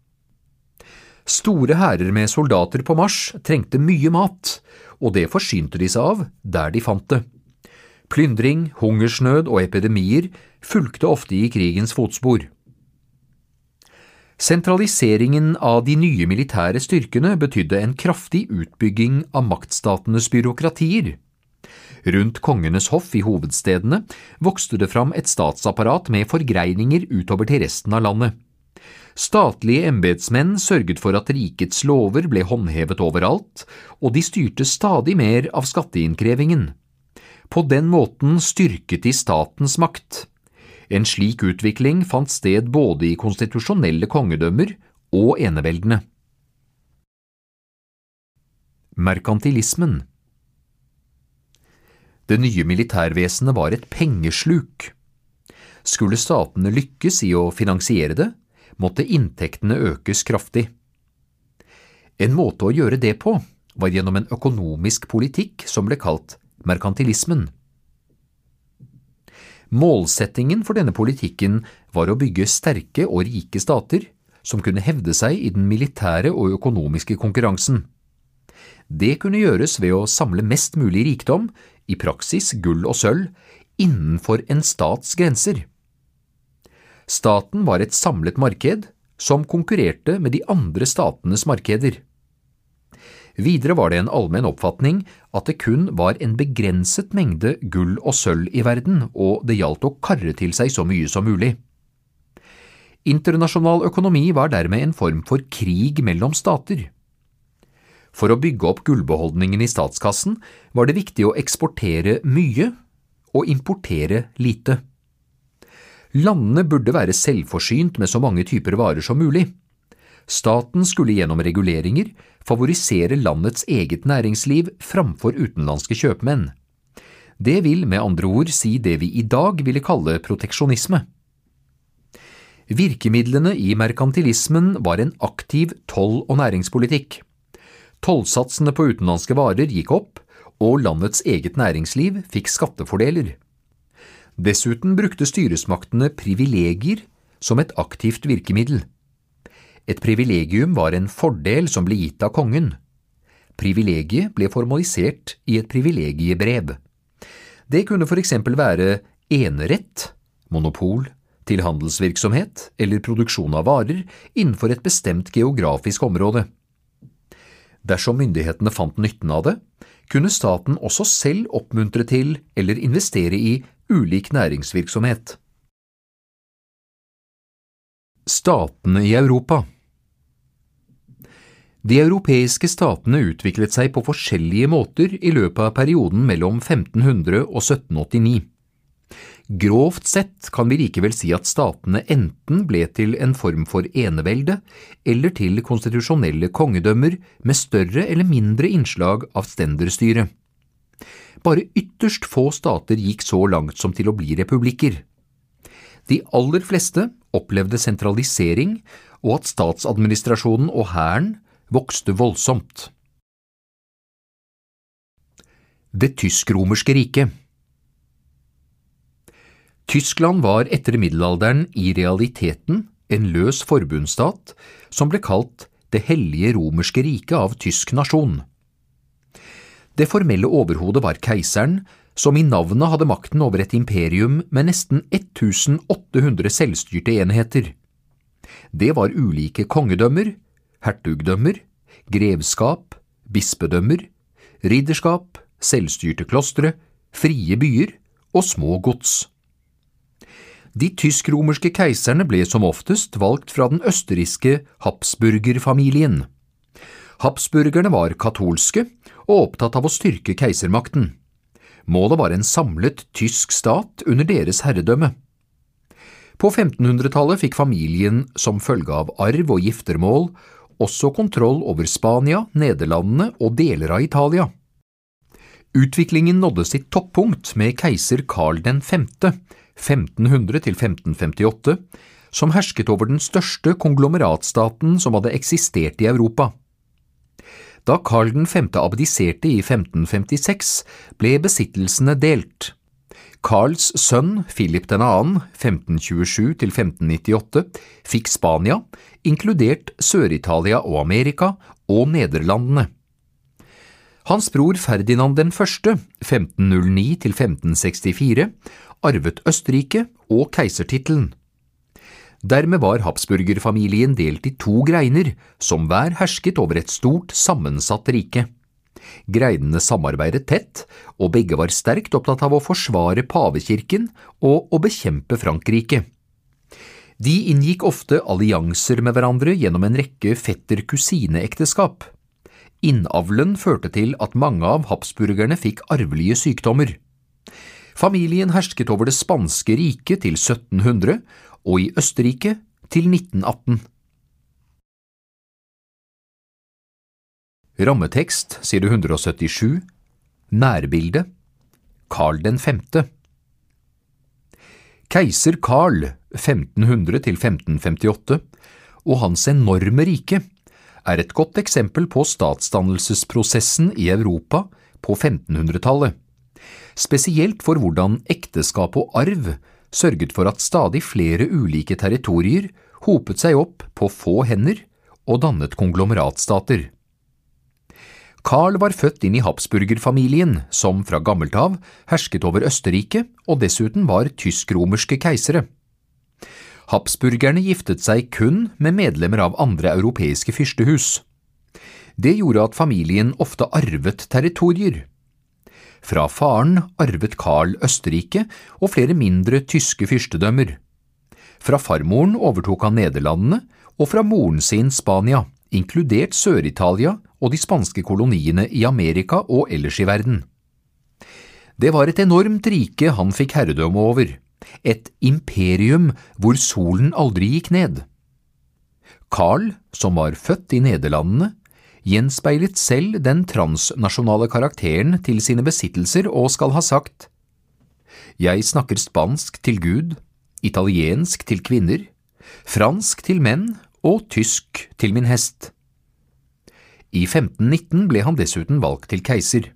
Store hærer med soldater på marsj trengte mye mat, og det forsynte de seg av der de fant det. Plyndring, hungersnød og epidemier fulgte ofte i krigens fotspor. Sentraliseringen av de nye militære styrkene betydde en kraftig utbygging av maktstatenes byråkratier. Rundt kongenes hoff i hovedstedene vokste det fram et statsapparat med forgreininger utover til resten av landet. Statlige embetsmenn sørget for at rikets lover ble håndhevet overalt, og de styrte stadig mer av skatteinnkrevingen. På den måten styrket de statens makt. En slik utvikling fant sted både i konstitusjonelle kongedømmer og eneveldene. Merkantilismen Det nye militærvesenet var et pengesluk. Skulle statene lykkes i å finansiere det, måtte inntektene økes kraftig. En måte å gjøre det på var gjennom en økonomisk politikk som ble kalt merkantilismen. Målsettingen for denne politikken var å bygge sterke og rike stater som kunne hevde seg i den militære og økonomiske konkurransen. Det kunne gjøres ved å samle mest mulig rikdom, i praksis gull og sølv, innenfor en stats grenser. Staten var et samlet marked som konkurrerte med de andre statenes markeder. Videre var det en allmenn oppfatning at det kun var en begrenset mengde gull og sølv i verden, og det gjaldt å karre til seg så mye som mulig. Internasjonal økonomi var dermed en form for krig mellom stater. For å bygge opp gullbeholdningen i statskassen var det viktig å eksportere mye og importere lite. Landene burde være selvforsynt med så mange typer varer som mulig. Staten skulle gjennom reguleringer favorisere landets eget næringsliv framfor utenlandske kjøpmenn. Det vil med andre ord si det vi i dag ville kalle proteksjonisme. Virkemidlene i merkantilismen var en aktiv toll- og næringspolitikk. Tollsatsene på utenlandske varer gikk opp, og landets eget næringsliv fikk skattefordeler. Dessuten brukte styresmaktene privilegier som et aktivt virkemiddel. Et privilegium var en fordel som ble gitt av kongen. Privilegiet ble formalisert i et privilegiebrev. Det kunne for eksempel være enerett, monopol, til handelsvirksomhet eller produksjon av varer innenfor et bestemt geografisk område. Dersom myndighetene fant nytten av det, kunne staten også selv oppmuntre til eller investere i ulik næringsvirksomhet. Statene i Europa De europeiske statene utviklet seg på forskjellige måter i løpet av perioden mellom 1500 og 1789. Grovt sett kan vi likevel si at statene enten ble til en form for enevelde eller til konstitusjonelle kongedømmer med større eller mindre innslag av stenderstyre. Bare ytterst få stater gikk så langt som til å bli republikker. De aller fleste opplevde sentralisering og at statsadministrasjonen og hæren vokste voldsomt. Det tysk-romerske riket Tyskland var etter middelalderen i realiteten en løs forbundsstat som ble kalt Det hellige romerske riket av tysk nasjon. Det formelle overhodet var keiseren, som i navnet hadde makten over et imperium med nesten 1800 selvstyrte enheter. Det var ulike kongedømmer, hertugdømmer, grevskap, bispedømmer, ridderskap, selvstyrte klostre, frie byer og små gods. De tysk-romerske keiserne ble som oftest valgt fra den østerrikske Habsburgerfamilien. Habsburgerne var katolske og opptatt av å styrke keisermakten. Målet var en samlet tysk stat under deres herredømme. På 1500-tallet fikk familien som følge av arv og giftermål også kontroll over Spania, Nederlandene og deler av Italia. Utviklingen nådde sitt toppunkt med keiser Karl 5., 1500 1558, som hersket over den største konglomeratstaten som hadde eksistert i Europa. Da Karl 5. abdiserte i 1556, ble besittelsene delt. Karls sønn Philip 2., 1527 1598, fikk Spania, inkludert Sør-Italia og Amerika, og Nederlandene. Hans bror Ferdinand 1., 1509 1564, arvet Østerrike og keisertittelen. Dermed var habsburgerfamilien delt i to greiner, som hver hersket over et stort, sammensatt rike. Greinene samarbeidet tett, og begge var sterkt opptatt av å forsvare pavekirken og å bekjempe Frankrike. De inngikk ofte allianser med hverandre gjennom en rekke fetter-kusine-ekteskap. Innavlen førte til at mange av habsburgerne fikk arvelige sykdommer. Familien hersket over det spanske riket til 1700 og i Østerrike til 1918. Rammetekst side 177 Nærbilde Karl 5. Keiser Karl 1500 1558 og hans enorme rike er et godt eksempel på statsdannelsesprosessen i Europa på 1500-tallet, spesielt for hvordan ekteskap og arv sørget for at stadig flere ulike territorier hopet seg opp på få hender og dannet konglomeratstater. Carl var født inn i habsburgerfamilien, som fra gammelt av hersket over Østerrike og dessuten var tysk-romerske keisere. Habsburgerne giftet seg kun med medlemmer av andre europeiske fyrstehus. Det gjorde at familien ofte arvet territorier. Fra faren arvet Carl Østerrike og flere mindre tyske fyrstedømmer. Fra farmoren overtok han Nederlandene, og fra moren sin Spania, inkludert Sør-Italia og de spanske koloniene i Amerika og ellers i verden. Det var et enormt rike han fikk herredømme over, et imperium hvor solen aldri gikk ned. Carl, som var født i Nederlandene, gjenspeilet selv den transnasjonale karakteren til sine besittelser og skal ha sagt Jeg snakker spansk til Gud, italiensk til kvinner, fransk til menn og tysk til min hest. I 1519 ble han dessuten valgt til keiser.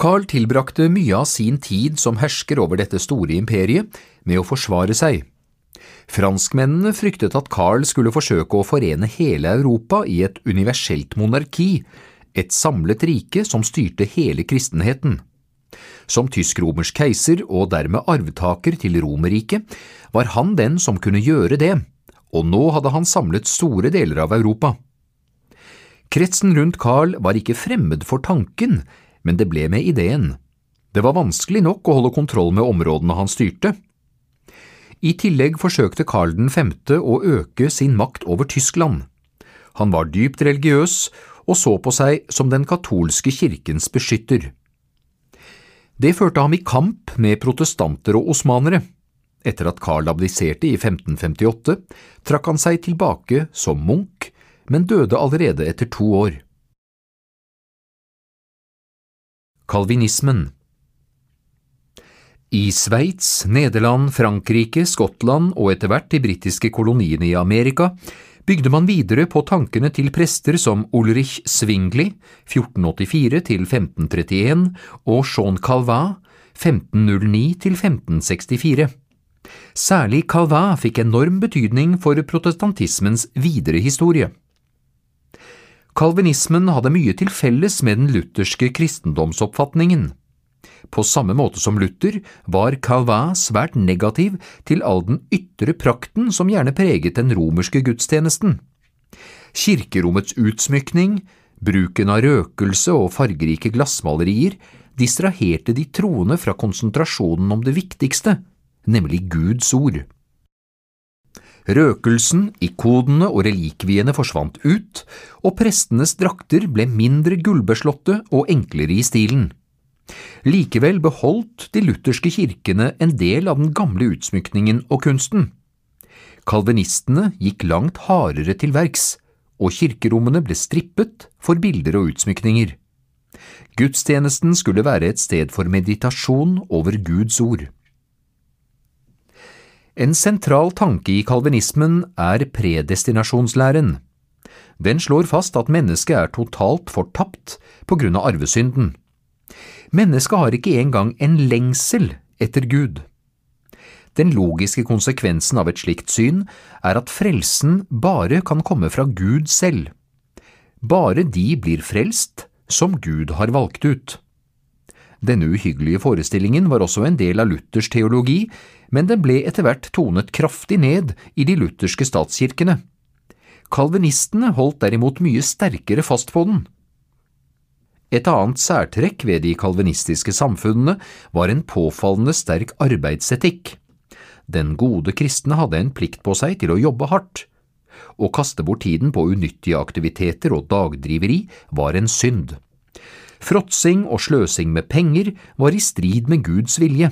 Carl tilbrakte mye av sin tid som hersker over dette store imperiet med å forsvare seg. Franskmennene fryktet at Carl skulle forsøke å forene hele Europa i et universelt monarki, et samlet rike som styrte hele kristenheten. Som tysk-romersk keiser og dermed arvtaker til Romerriket var han den som kunne gjøre det, og nå hadde han samlet store deler av Europa. Kretsen rundt Carl var ikke fremmed for tanken, men det ble med ideen. Det var vanskelig nok å holde kontroll med områdene han styrte. I tillegg forsøkte Karl 5. å øke sin makt over Tyskland. Han var dypt religiøs og så på seg som den katolske kirkens beskytter. Det førte ham i kamp med protestanter og osmanere. Etter at Karl abdiserte i 1558, trakk han seg tilbake som munk, men døde allerede etter to år. Kalvinismen i Sveits, Nederland, Frankrike, Skottland og etter hvert de britiske koloniene i Amerika bygde man videre på tankene til prester som Ulrich Zwingli 1484 1531 og Jean Calvin 1509 1564. Særlig Calvin fikk enorm betydning for protestantismens videre historie. Kalvinismen hadde mye til felles med den lutherske kristendomsoppfatningen. På samme måte som Luther var Calvin svært negativ til all den ytre prakten som gjerne preget den romerske gudstjenesten. Kirkerommets utsmykning, bruken av røkelse og fargerike glassmalerier distraherte de troende fra konsentrasjonen om det viktigste, nemlig Guds ord. Røkelsen, ikonene og relikviene forsvant ut, og prestenes drakter ble mindre gullbeslåtte og enklere i stilen. Likevel beholdt de lutherske kirkene en del av den gamle utsmykningen og kunsten. Kalvinistene gikk langt hardere til verks, og kirkerommene ble strippet for bilder og utsmykninger. Gudstjenesten skulle være et sted for meditasjon over Guds ord. En sentral tanke i kalvinismen er predestinasjonslæren. Den slår fast at mennesket er totalt fortapt på grunn av arvesynden. Mennesket har ikke engang en lengsel etter Gud. Den logiske konsekvensen av et slikt syn er at frelsen bare kan komme fra Gud selv. Bare de blir frelst som Gud har valgt ut. Denne uhyggelige forestillingen var også en del av Luthers teologi, men den ble etter hvert tonet kraftig ned i de lutherske statskirkene. Kalvinistene holdt derimot mye sterkere fast på den. Et annet særtrekk ved de kalvinistiske samfunnene var en påfallende sterk arbeidsetikk. Den gode kristne hadde en plikt på seg til å jobbe hardt. Å kaste bort tiden på unyttige aktiviteter og dagdriveri var en synd. Fråtsing og sløsing med penger var i strid med Guds vilje.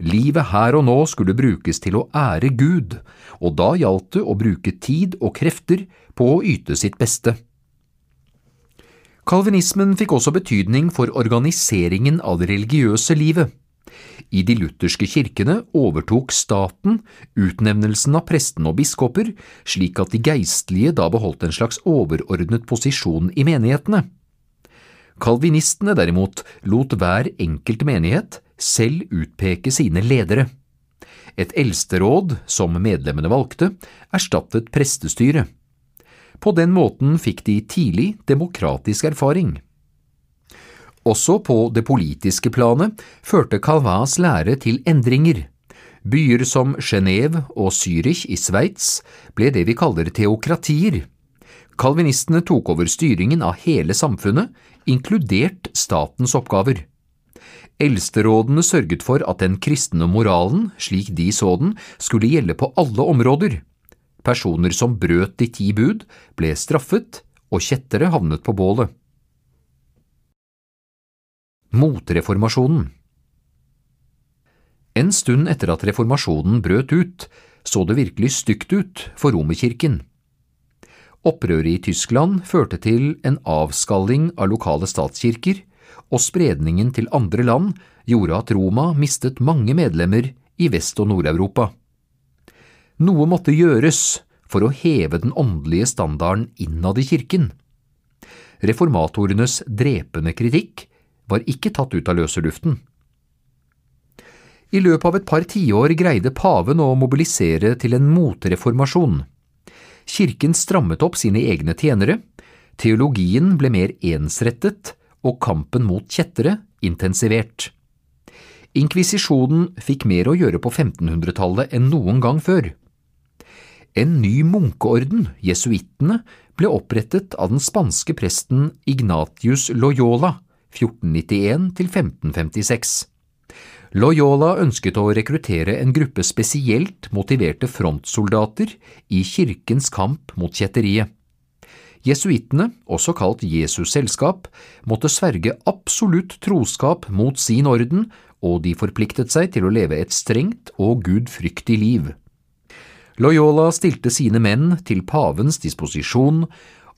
Livet her og nå skulle brukes til å ære Gud, og da gjaldt det å bruke tid og krefter på å yte sitt beste. Kalvinismen fikk også betydning for organiseringen av det religiøse livet. I de lutherske kirkene overtok staten utnevnelsen av prestene og biskoper, slik at de geistlige da beholdt en slags overordnet posisjon i menighetene. Kalvinistene derimot lot hver enkelt menighet selv utpeke sine ledere. Et eldsteråd, som medlemmene valgte, erstattet prestestyret. På den måten fikk de tidlig demokratisk erfaring. Også på det politiske planet førte Calvas lære til endringer. Byer som Genéve og Zürich i Sveits ble det vi kaller teokratier. Kalvinistene tok over styringen av hele samfunnet, inkludert statens oppgaver. Eldsterådene sørget for at den kristne moralen, slik de så den, skulle gjelde på alle områder. Personer som brøt de ti bud, ble straffet, og kjettere havnet på bålet. Motreformasjonen En stund etter at reformasjonen brøt ut, så det virkelig stygt ut for Romerkirken. Opprøret i Tyskland førte til en avskalling av lokale statskirker, og spredningen til andre land gjorde at Roma mistet mange medlemmer i Vest- og Nord-Europa. Noe måtte gjøres for å heve den åndelige standarden innad i kirken. Reformatorenes drepende kritikk var ikke tatt ut av løse luften. I løpet av et par tiår greide paven å mobilisere til en motreformasjon. Kirken strammet opp sine egne tjenere, teologien ble mer ensrettet og kampen mot kjettere intensivert. Inkvisisjonen fikk mer å gjøre på 1500-tallet enn noen gang før. En ny munkeorden, jesuittene, ble opprettet av den spanske presten Ignatius Loyola 1491 til 1556. Loyola ønsket å rekruttere en gruppe spesielt motiverte frontsoldater i kirkens kamp mot kjetteriet. Jesuittene, også kalt Jesus selskap, måtte sverge absolutt troskap mot sin orden, og de forpliktet seg til å leve et strengt og gudfryktig liv. Loyola stilte sine menn til pavens disposisjon,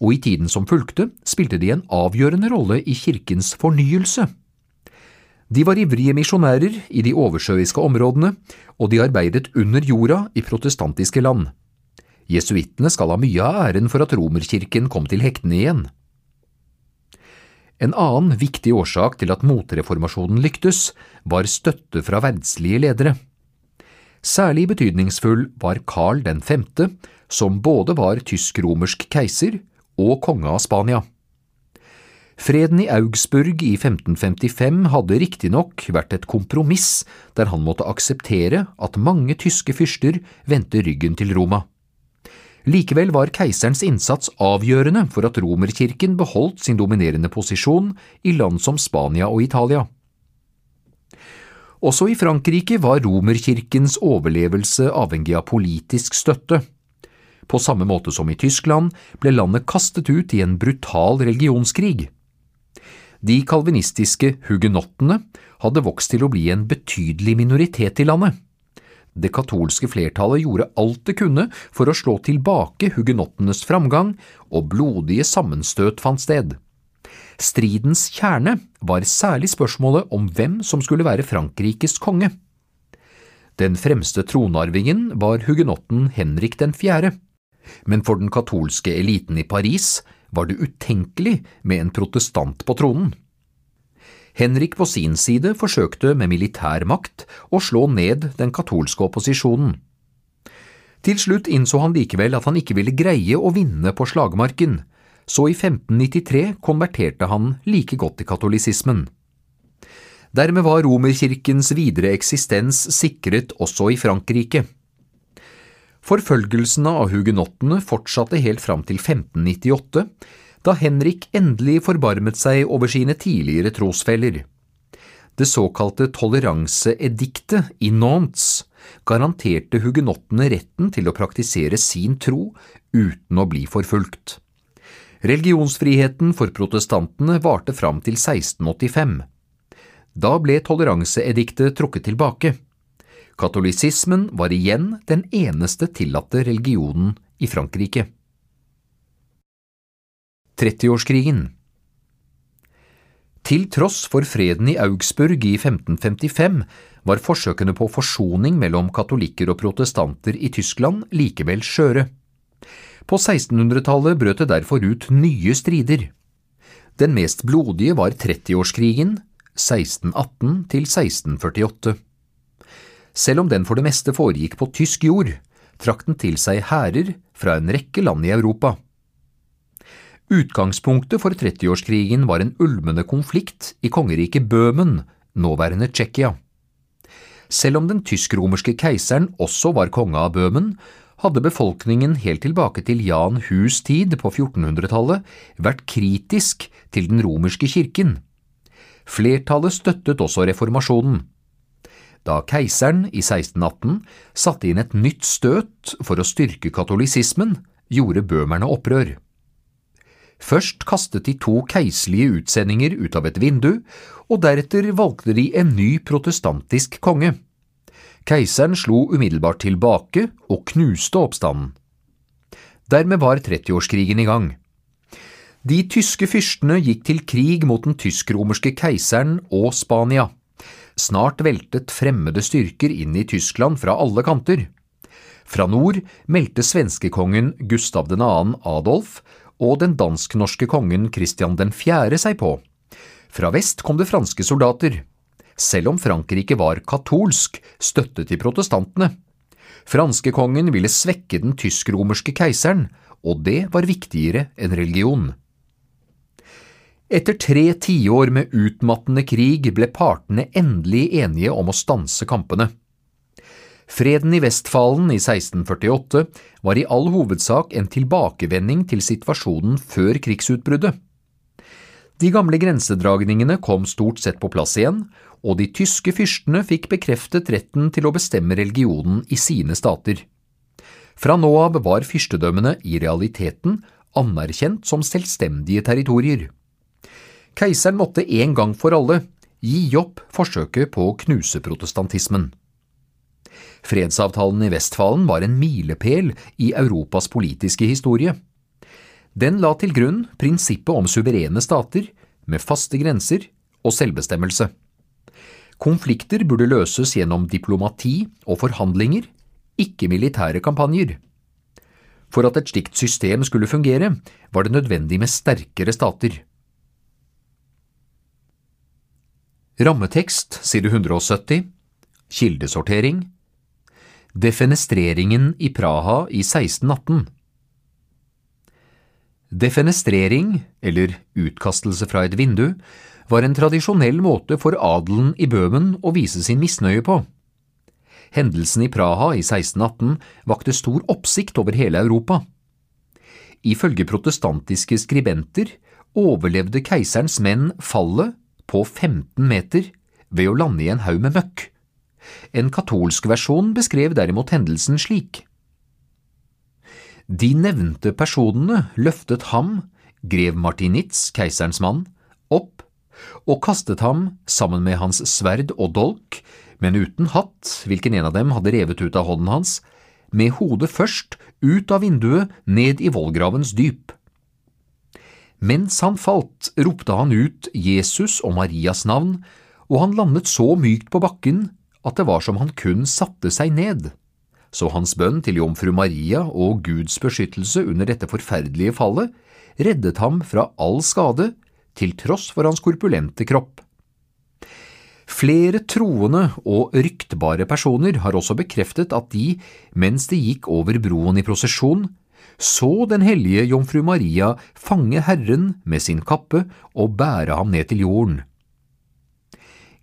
og i tiden som fulgte spilte de en avgjørende rolle i kirkens fornyelse. De var ivrige misjonærer i de oversjøiske områdene, og de arbeidet under jorda i protestantiske land. Jesuittene skal ha mye av æren for at romerkirken kom til hektene igjen. En annen viktig årsak til at motreformasjonen lyktes, var støtte fra verdslige ledere. Særlig betydningsfull var Karl 5., som både var tysk-romersk keiser og konge av Spania. Freden i Augsburg i 1555 hadde riktignok vært et kompromiss der han måtte akseptere at mange tyske fyrster vendte ryggen til Roma. Likevel var keiserens innsats avgjørende for at romerkirken beholdt sin dominerende posisjon i land som Spania og Italia. Også i Frankrike var romerkirkens overlevelse avhengig av politisk støtte. På samme måte som i Tyskland ble landet kastet ut i en brutal religionskrig. De kalvinistiske hugenottene hadde vokst til å bli en betydelig minoritet i landet. Det katolske flertallet gjorde alt det kunne for å slå tilbake hugenottenes framgang, og blodige sammenstøt fant sted. Stridens kjerne var særlig spørsmålet om hvem som skulle være Frankrikes konge. Den fremste tronarvingen var hugenotten Henrik den fjerde, men for den katolske eliten i Paris var det utenkelig med en protestant på tronen. Henrik på sin side forsøkte med militær makt å slå ned den katolske opposisjonen. Til slutt innså han likevel at han ikke ville greie å vinne på slagmarken, så i 1593 konverterte han like godt til katolisismen. Dermed var romerkirkens videre eksistens sikret også i Frankrike. Forfølgelsene av hugenottene fortsatte helt fram til 1598, da Henrik endelig forbarmet seg over sine tidligere trosfeller. Det såkalte toleranseediktet i Nantes garanterte hugenottene retten til å praktisere sin tro uten å bli forfulgt. Religionsfriheten for protestantene varte fram til 1685. Da ble toleranseediktet trukket tilbake. Katolisismen var igjen den eneste tillatte religionen i Frankrike. 30-årskrigen Til tross for freden i Augsburg i 1555 var forsøkene på forsoning mellom katolikker og protestanter i Tyskland likevel skjøre. På 1600-tallet brøt det derfor ut nye strider. Den mest blodige var 30-årskrigen, 1618 til 1648. Selv om den for det meste foregikk på tysk jord, trakk den til seg hærer fra en rekke land i Europa. Utgangspunktet for 30-årskrigen var en ulmende konflikt i kongeriket Bøhmen, nåværende Tsjekkia. Selv om den tysk-romerske keiseren også var konge av Bøhmen, hadde befolkningen helt tilbake til Jan Hus tid på 1400-tallet vært kritisk til den romerske kirken. Flertallet støttet også reformasjonen. Da keiseren i 1618 satte inn et nytt støt for å styrke katolisismen, gjorde bømerne opprør. Først kastet de to keiserlige utsendinger ut av et vindu, og deretter valgte de en ny protestantisk konge. Keiseren slo umiddelbart tilbake og knuste oppstanden. Dermed var 30-årskrigen i gang. De tyske fyrstene gikk til krig mot den tysk-romerske keiseren og Spania. Snart veltet fremmede styrker inn i Tyskland fra alle kanter. Fra nord meldte svenskekongen Gustav 2. Adolf og den dansk-norske kongen Christian 4. seg på. Fra vest kom det franske soldater selv om Frankrike var katolsk, støttet de protestantene. Franskekongen ville svekke den tysk-romerske keiseren, og det var viktigere enn religion. Etter tre tiår med utmattende krig ble partene endelig enige om å stanse kampene. Freden i Vestfalen i 1648 var i all hovedsak en tilbakevending til situasjonen før krigsutbruddet. De gamle grensedragningene kom stort sett på plass igjen, og de tyske fyrstene fikk bekreftet retten til å bestemme religionen i sine stater. Fra nå av var fyrstedømmene i realiteten anerkjent som selvstendige territorier. Keiseren måtte en gang for alle gi opp forsøket på å knuse protestantismen. Fredsavtalen i Vestfalen var en milepæl i Europas politiske historie. Den la til grunn prinsippet om suverene stater med faste grenser og selvbestemmelse. Konflikter burde løses gjennom diplomati og forhandlinger, ikke militære kampanjer. For at et slikt system skulle fungere, var det nødvendig med sterkere stater. Rammetekst side 170 Kildesortering Defenestreringen i Praha i 1618 Defenestrering, eller utkastelse fra et vindu, var en tradisjonell måte for adelen i Bøhmen å vise sin misnøye på. Hendelsen i Praha i 1618 vakte stor oppsikt over hele Europa. Ifølge protestantiske skribenter overlevde keiserens menn fallet på 15 meter ved å lande i en haug med møkk. En katolsk versjon beskrev derimot hendelsen slik. De nevnte personene løftet ham, grev Martinitz, keiserens mann, opp og kastet ham sammen med hans sverd og dolk, men uten hatt, hvilken en av dem hadde revet ut av hånden hans, med hodet først ut av vinduet ned i vollgravens dyp. Mens han falt, ropte han ut Jesus og Marias navn, og han landet så mykt på bakken at det var som han kun satte seg ned. Så hans bønn til jomfru Maria og Guds beskyttelse under dette forferdelige fallet reddet ham fra all skade, til tross for hans korpulente kropp. Flere troende og ryktbare personer har også bekreftet at de, mens de gikk over broen i prosesjon, så den hellige jomfru Maria fange Herren med sin kappe og bære ham ned til jorden.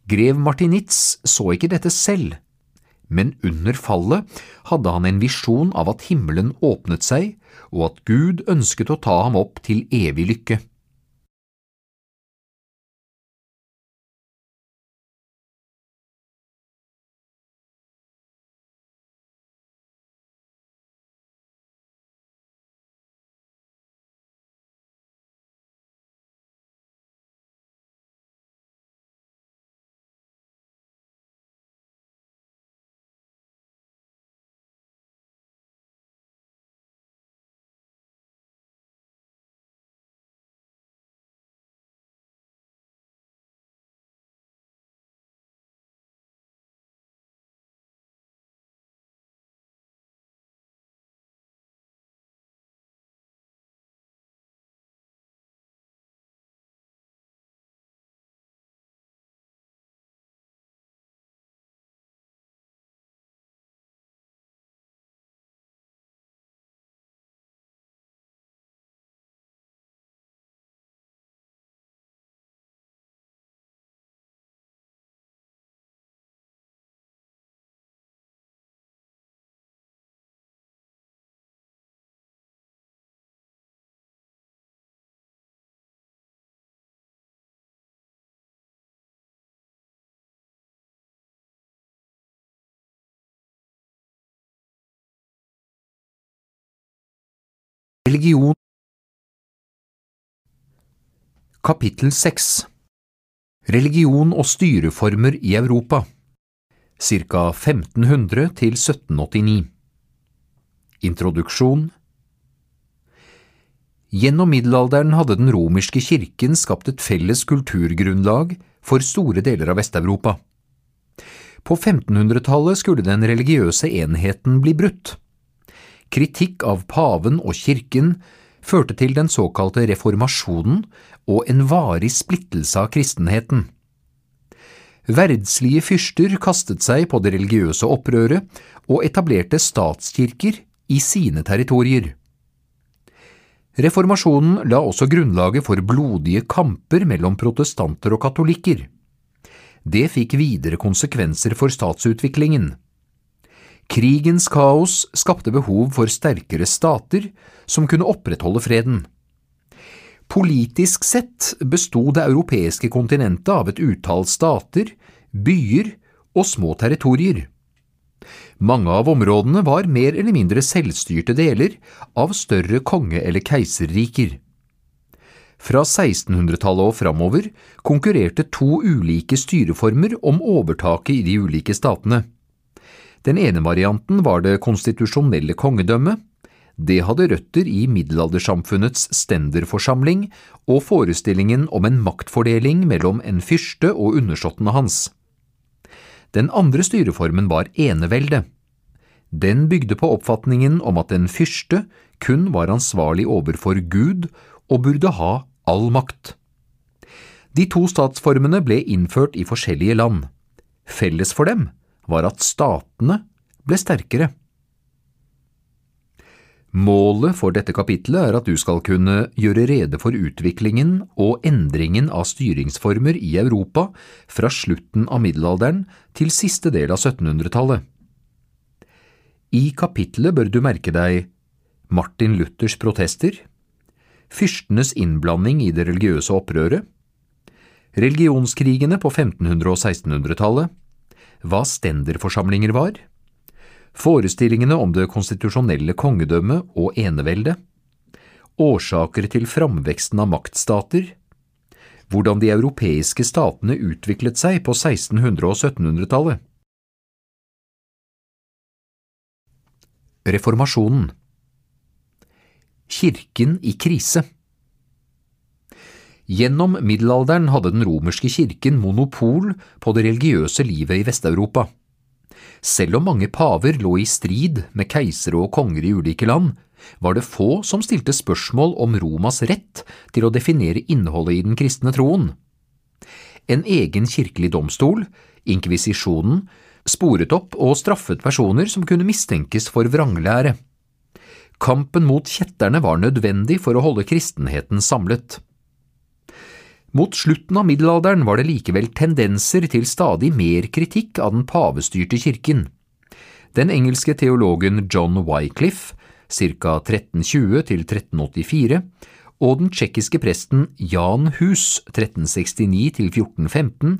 Grev Martinitz så ikke dette selv, men under fallet hadde han en visjon av at himmelen åpnet seg, og at Gud ønsket å ta ham opp til evig lykke. Religion. Kapittel 6 Religion og styreformer i Europa. Ca. 1500 til 1789 Introduksjon. Gjennom middelalderen hadde den romerske kirken skapt et felles kulturgrunnlag for store deler av Vest-Europa. På 1500-tallet skulle den religiøse enheten bli brutt kritikk av paven og kirken førte til den såkalte reformasjonen og en varig splittelse av kristenheten. Verdslige fyrster kastet seg på det religiøse opprøret og etablerte statskirker i sine territorier. Reformasjonen la også grunnlaget for blodige kamper mellom protestanter og katolikker. Det fikk videre konsekvenser for statsutviklingen. Krigens kaos skapte behov for sterkere stater som kunne opprettholde freden. Politisk sett besto det europeiske kontinentet av et utall stater, byer og små territorier. Mange av områdene var mer eller mindre selvstyrte deler av større konge- eller keiserriker. Fra 1600-tallet og framover konkurrerte to ulike styreformer om overtaket i de ulike statene. Den ene varianten var det konstitusjonelle kongedømmet. Det hadde røtter i middelaldersamfunnets stenderforsamling og forestillingen om en maktfordeling mellom en fyrste og undersåttene hans. Den andre styreformen var enevelde. Den bygde på oppfatningen om at en fyrste kun var ansvarlig overfor Gud og burde ha all makt. De to statsformene ble innført i forskjellige land. Felles for dem var at statene ble sterkere. Målet for dette kapitlet er at du skal kunne gjøre rede for utviklingen og endringen av styringsformer i Europa fra slutten av middelalderen til siste del av 1700-tallet. I kapitlet bør du merke deg Martin Luthers protester, fyrstenes innblanding i det religiøse opprøret, religionskrigene på 1500- og 1600-tallet, hva stenderforsamlinger var, forestillingene om det konstitusjonelle kongedømmet og eneveldet, årsaker til framveksten av maktstater, hvordan de europeiske statene utviklet seg på 1600- og 1700-tallet. Reformasjonen Kirken i krise Gjennom middelalderen hadde den romerske kirken monopol på det religiøse livet i Vest-Europa. Selv om mange paver lå i strid med keisere og konger i ulike land, var det få som stilte spørsmål om Romas rett til å definere innholdet i den kristne troen. En egen kirkelig domstol, inkvisisjonen, sporet opp og straffet personer som kunne mistenkes for vranglære. Kampen mot kjetterne var nødvendig for å holde kristenheten samlet. Mot slutten av middelalderen var det likevel tendenser til stadig mer kritikk av den pavestyrte kirken. Den engelske teologen John Wycliffe, ca. 1320 til 1384, og den tsjekkiske presten Jan Hus 1369 til 1415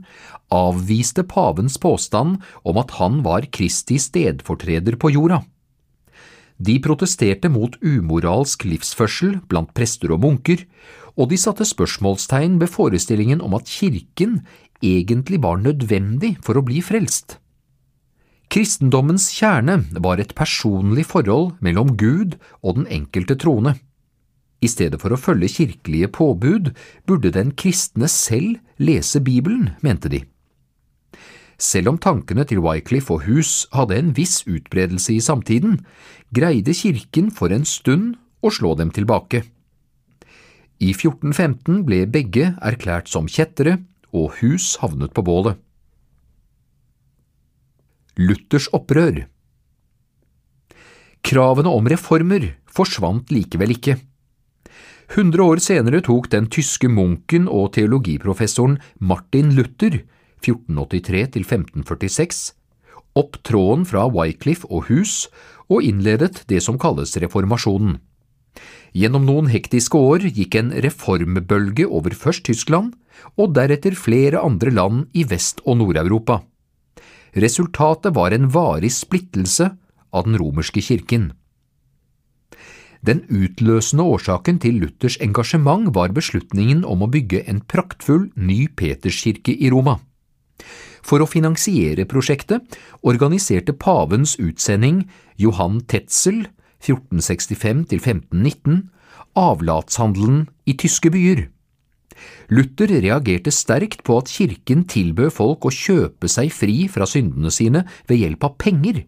avviste pavens påstand om at han var Kristi stedfortreder på jorda. De protesterte mot umoralsk livsførsel blant prester og munker, og de satte spørsmålstegn ved forestillingen om at kirken egentlig var nødvendig for å bli frelst. Kristendommens kjerne var et personlig forhold mellom Gud og den enkelte troende. I stedet for å følge kirkelige påbud burde den kristne selv lese Bibelen, mente de. Selv om tankene til Wycliffe og Hus hadde en viss utbredelse i samtiden, greide kirken for en stund å slå dem tilbake. I 1415 ble begge erklært som kjettere, og Hus havnet på bålet. Luthers opprør Kravene om reformer forsvant likevel ikke. Hundre år senere tok den tyske munken og teologiprofessoren Martin Luther 1483–1546, opp tråden fra Wycliffe og Hus og innledet det som kalles reformasjonen. Gjennom noen hektiske år gikk en reformbølge over først Tyskland og deretter flere andre land i Vest- og Nord-Europa. Resultatet var en varig splittelse av den romerske kirken. Den utløsende årsaken til Luthers engasjement var beslutningen om å bygge en praktfull ny Peterskirke i Roma. For å finansiere prosjektet organiserte pavens utsending Johan Tetzel 1465–1519 avlatshandelen i tyske byer. Luther reagerte sterkt på at kirken tilbød folk å kjøpe seg fri fra syndene sine ved hjelp av penger.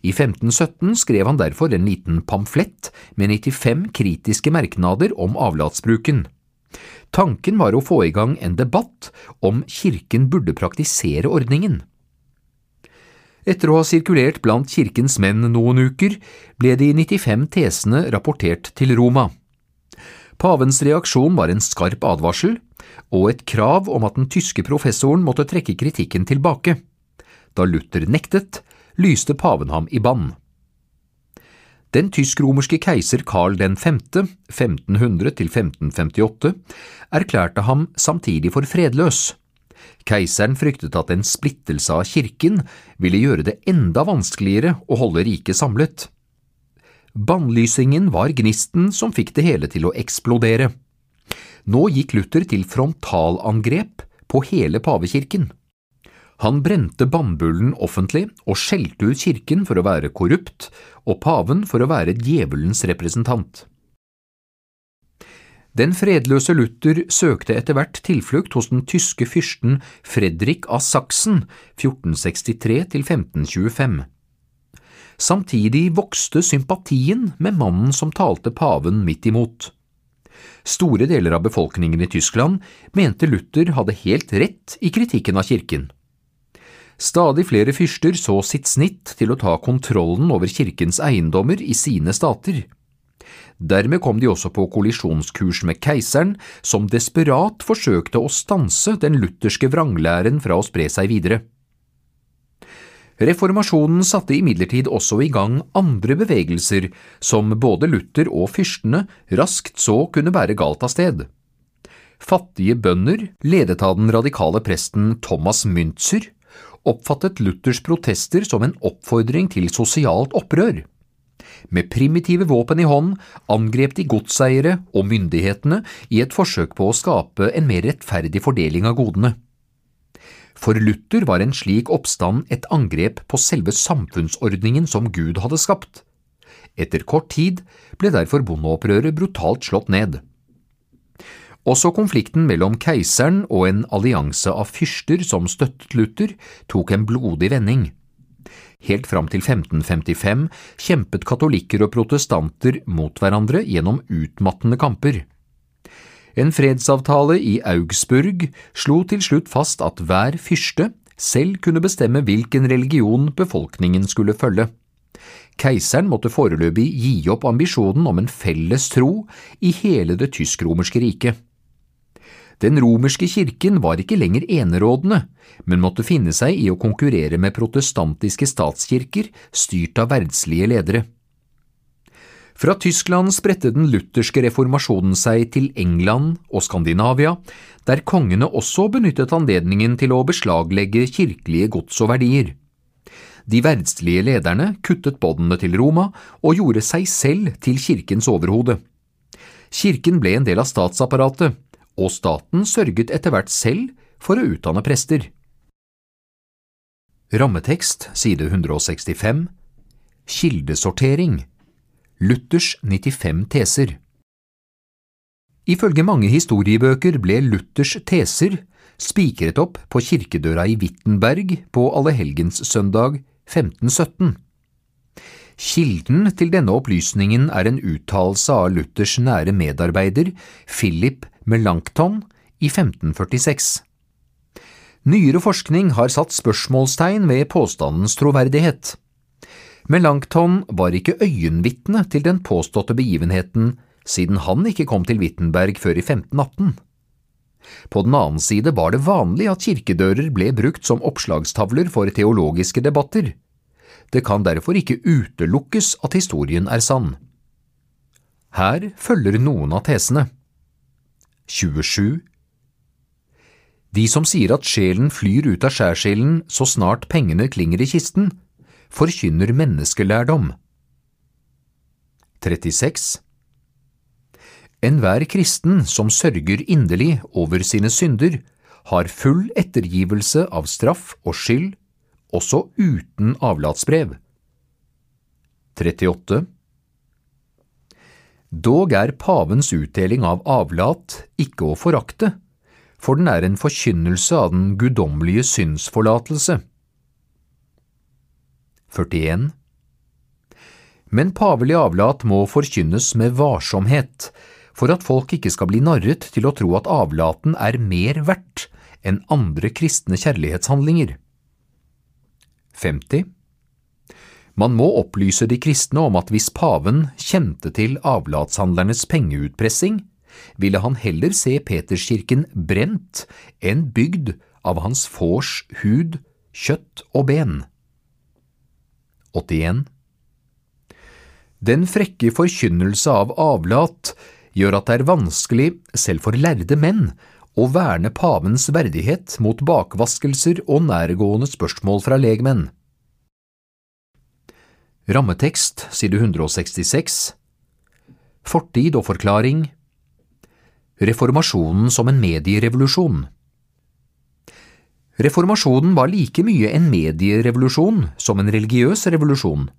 I 1517 skrev han derfor en liten pamflett med 95 kritiske merknader om avlatsbruken. Tanken var å få i gang en debatt om kirken burde praktisere ordningen. Etter å ha sirkulert blant kirkens menn noen uker, ble de 95 tesene rapportert til Roma. Pavens reaksjon var en skarp advarsel og et krav om at den tyske professoren måtte trekke kritikken tilbake. Da Luther nektet, lyste paven ham i bann. Den tysk-romerske keiser Karl 5., 1500–1558, erklærte ham samtidig for fredløs. Keiseren fryktet at en splittelse av kirken ville gjøre det enda vanskeligere å holde riket samlet. Bannlysingen var gnisten som fikk det hele til å eksplodere. Nå gikk Luther til frontalangrep på hele pavekirken. Han brente bannbullen offentlig og skjelte ut kirken for å være korrupt og paven for å være djevelens representant. Den fredløse Luther søkte etter hvert tilflukt hos den tyske fyrsten Fredrik av Saksen 1463 1525. Samtidig vokste sympatien med mannen som talte paven midt imot. Store deler av befolkningen i Tyskland mente Luther hadde helt rett i kritikken av kirken. Stadig flere fyrster så sitt snitt til å ta kontrollen over kirkens eiendommer i sine stater. Dermed kom de også på kollisjonskurs med keiseren, som desperat forsøkte å stanse den lutherske vranglæren fra å spre seg videre. Reformasjonen satte imidlertid også i gang andre bevegelser som både Luther og fyrstene raskt så kunne bære galt av sted. Fattige bønder, ledet av den radikale presten Thomas Müntzer, oppfattet Luthers protester som en oppfordring til sosialt opprør. Med primitive våpen i hånd angrep de godseiere og myndighetene i et forsøk på å skape en mer rettferdig fordeling av godene. For Luther var en slik oppstand et angrep på selve samfunnsordningen som Gud hadde skapt. Etter kort tid ble derfor bondeopprøret brutalt slått ned. Også konflikten mellom keiseren og en allianse av fyrster som støttet Luther, tok en blodig vending. Helt fram til 1555 kjempet katolikker og protestanter mot hverandre gjennom utmattende kamper. En fredsavtale i Augsburg slo til slutt fast at hver fyrste selv kunne bestemme hvilken religion befolkningen skulle følge. Keiseren måtte foreløpig gi opp ambisjonen om en felles tro i hele det tysk-romerske riket. Den romerske kirken var ikke lenger enerådende, men måtte finne seg i å konkurrere med protestantiske statskirker styrt av verdslige ledere. Fra Tyskland spredte den lutherske reformasjonen seg til England og Skandinavia, der kongene også benyttet anledningen til å beslaglegge kirkelige gods og verdier. De verdslige lederne kuttet båndene til Roma og gjorde seg selv til kirkens overhode. Kirken ble en del av statsapparatet, og staten sørget etter hvert selv for å utdanne prester. Rammetekst side 165 Kildesortering Luthers 95 teser Ifølge mange historiebøker ble Luthers teser spikret opp på kirkedøra i Wittenberg på Allehelgenssøndag 1517. Kilden til denne opplysningen er en uttalelse av Luthers nære medarbeider Philip Melanchthon i 1546. Nyere forskning har satt spørsmålstegn ved påstandens troverdighet. Melanchthon var ikke øyenvitne til den påståtte begivenheten, siden han ikke kom til Wittenberg før i 1518. På den annen side var det vanlig at kirkedører ble brukt som oppslagstavler for teologiske debatter. Det kan derfor ikke utelukkes at historien er sann. Her følger noen av tesene. 27 De som sier at sjelen flyr ut av skjærsilden så snart pengene klinger i kisten, forkynner menneskelærdom. 36 Enhver kristen som sørger inderlig over sine synder, har full ettergivelse av straff og skyld, også uten avlatsbrev. 38 Dog er pavens utdeling av avlat ikke å forakte, for den er en forkynnelse av den guddommelige syndsforlatelse. 41. Men pavelig avlat må forkynnes med varsomhet, for at folk ikke skal bli narret til å tro at avlaten er mer verdt enn andre kristne kjærlighetshandlinger. 50. Man må opplyse de kristne om at hvis paven kjente til avlatshandlernes pengeutpressing, ville han heller se Peterskirken brent enn bygd av hans fårs hud, kjøtt og ben. 81. Den frekke forkynnelse av avlat gjør at det er vanskelig, selv for lærde menn, å verne pavens verdighet mot bakvaskelser og nærgående spørsmål fra legmenn. Rammetekst side 166 Fortid og forklaring Reformasjonen som en medierevolusjon Reformasjonen var like mye en medierevolusjon som en religiøs revolusjon.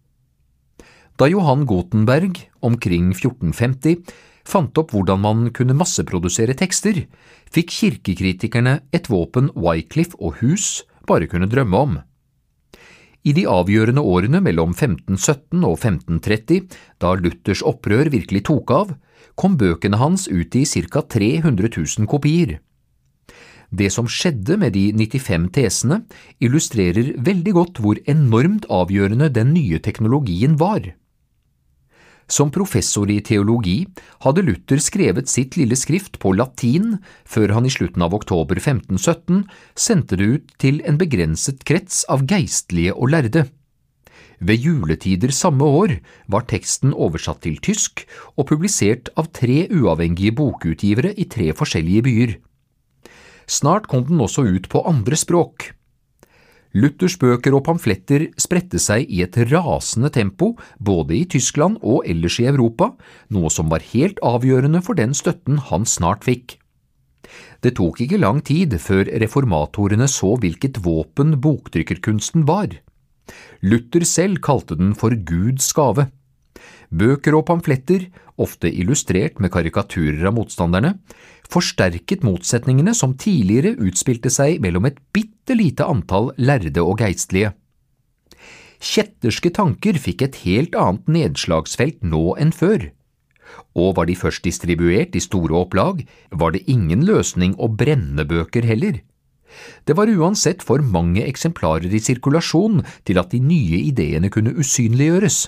Da Johan Gutenberg omkring 1450 fant opp hvordan man kunne masseprodusere tekster, fikk kirkekritikerne et våpen Wycliffe og Hus bare kunne drømme om. I de avgjørende årene mellom 1517 og 1530, da Luthers opprør virkelig tok av, kom bøkene hans ut i ca 300 000 kopier. Det som skjedde med de 95 tesene, illustrerer veldig godt hvor enormt avgjørende den nye teknologien var. Som professor i teologi hadde Luther skrevet sitt lille skrift på latin før han i slutten av oktober 1517 sendte det ut til en begrenset krets av geistlige og lærde. Ved juletider samme år var teksten oversatt til tysk og publisert av tre uavhengige bokutgivere i tre forskjellige byer. Snart kom den også ut på andre språk. Luthers bøker og pamfletter spredte seg i et rasende tempo både i Tyskland og ellers i Europa, noe som var helt avgjørende for den støtten han snart fikk. Det tok ikke lang tid før reformatorene så hvilket våpen boktrykkerkunsten var. Luther selv kalte den for Guds gave. Bøker og pamfletter, ofte illustrert med karikaturer av motstanderne, forsterket motsetningene som tidligere utspilte seg mellom et bitte lite antall lærde og geistlige. Kjetterske tanker fikk et helt annet nedslagsfelt nå enn før. Og var de først distribuert i store opplag, var det ingen løsning å brenne bøker heller. Det var uansett for mange eksemplarer i sirkulasjon til at de nye ideene kunne usynliggjøres.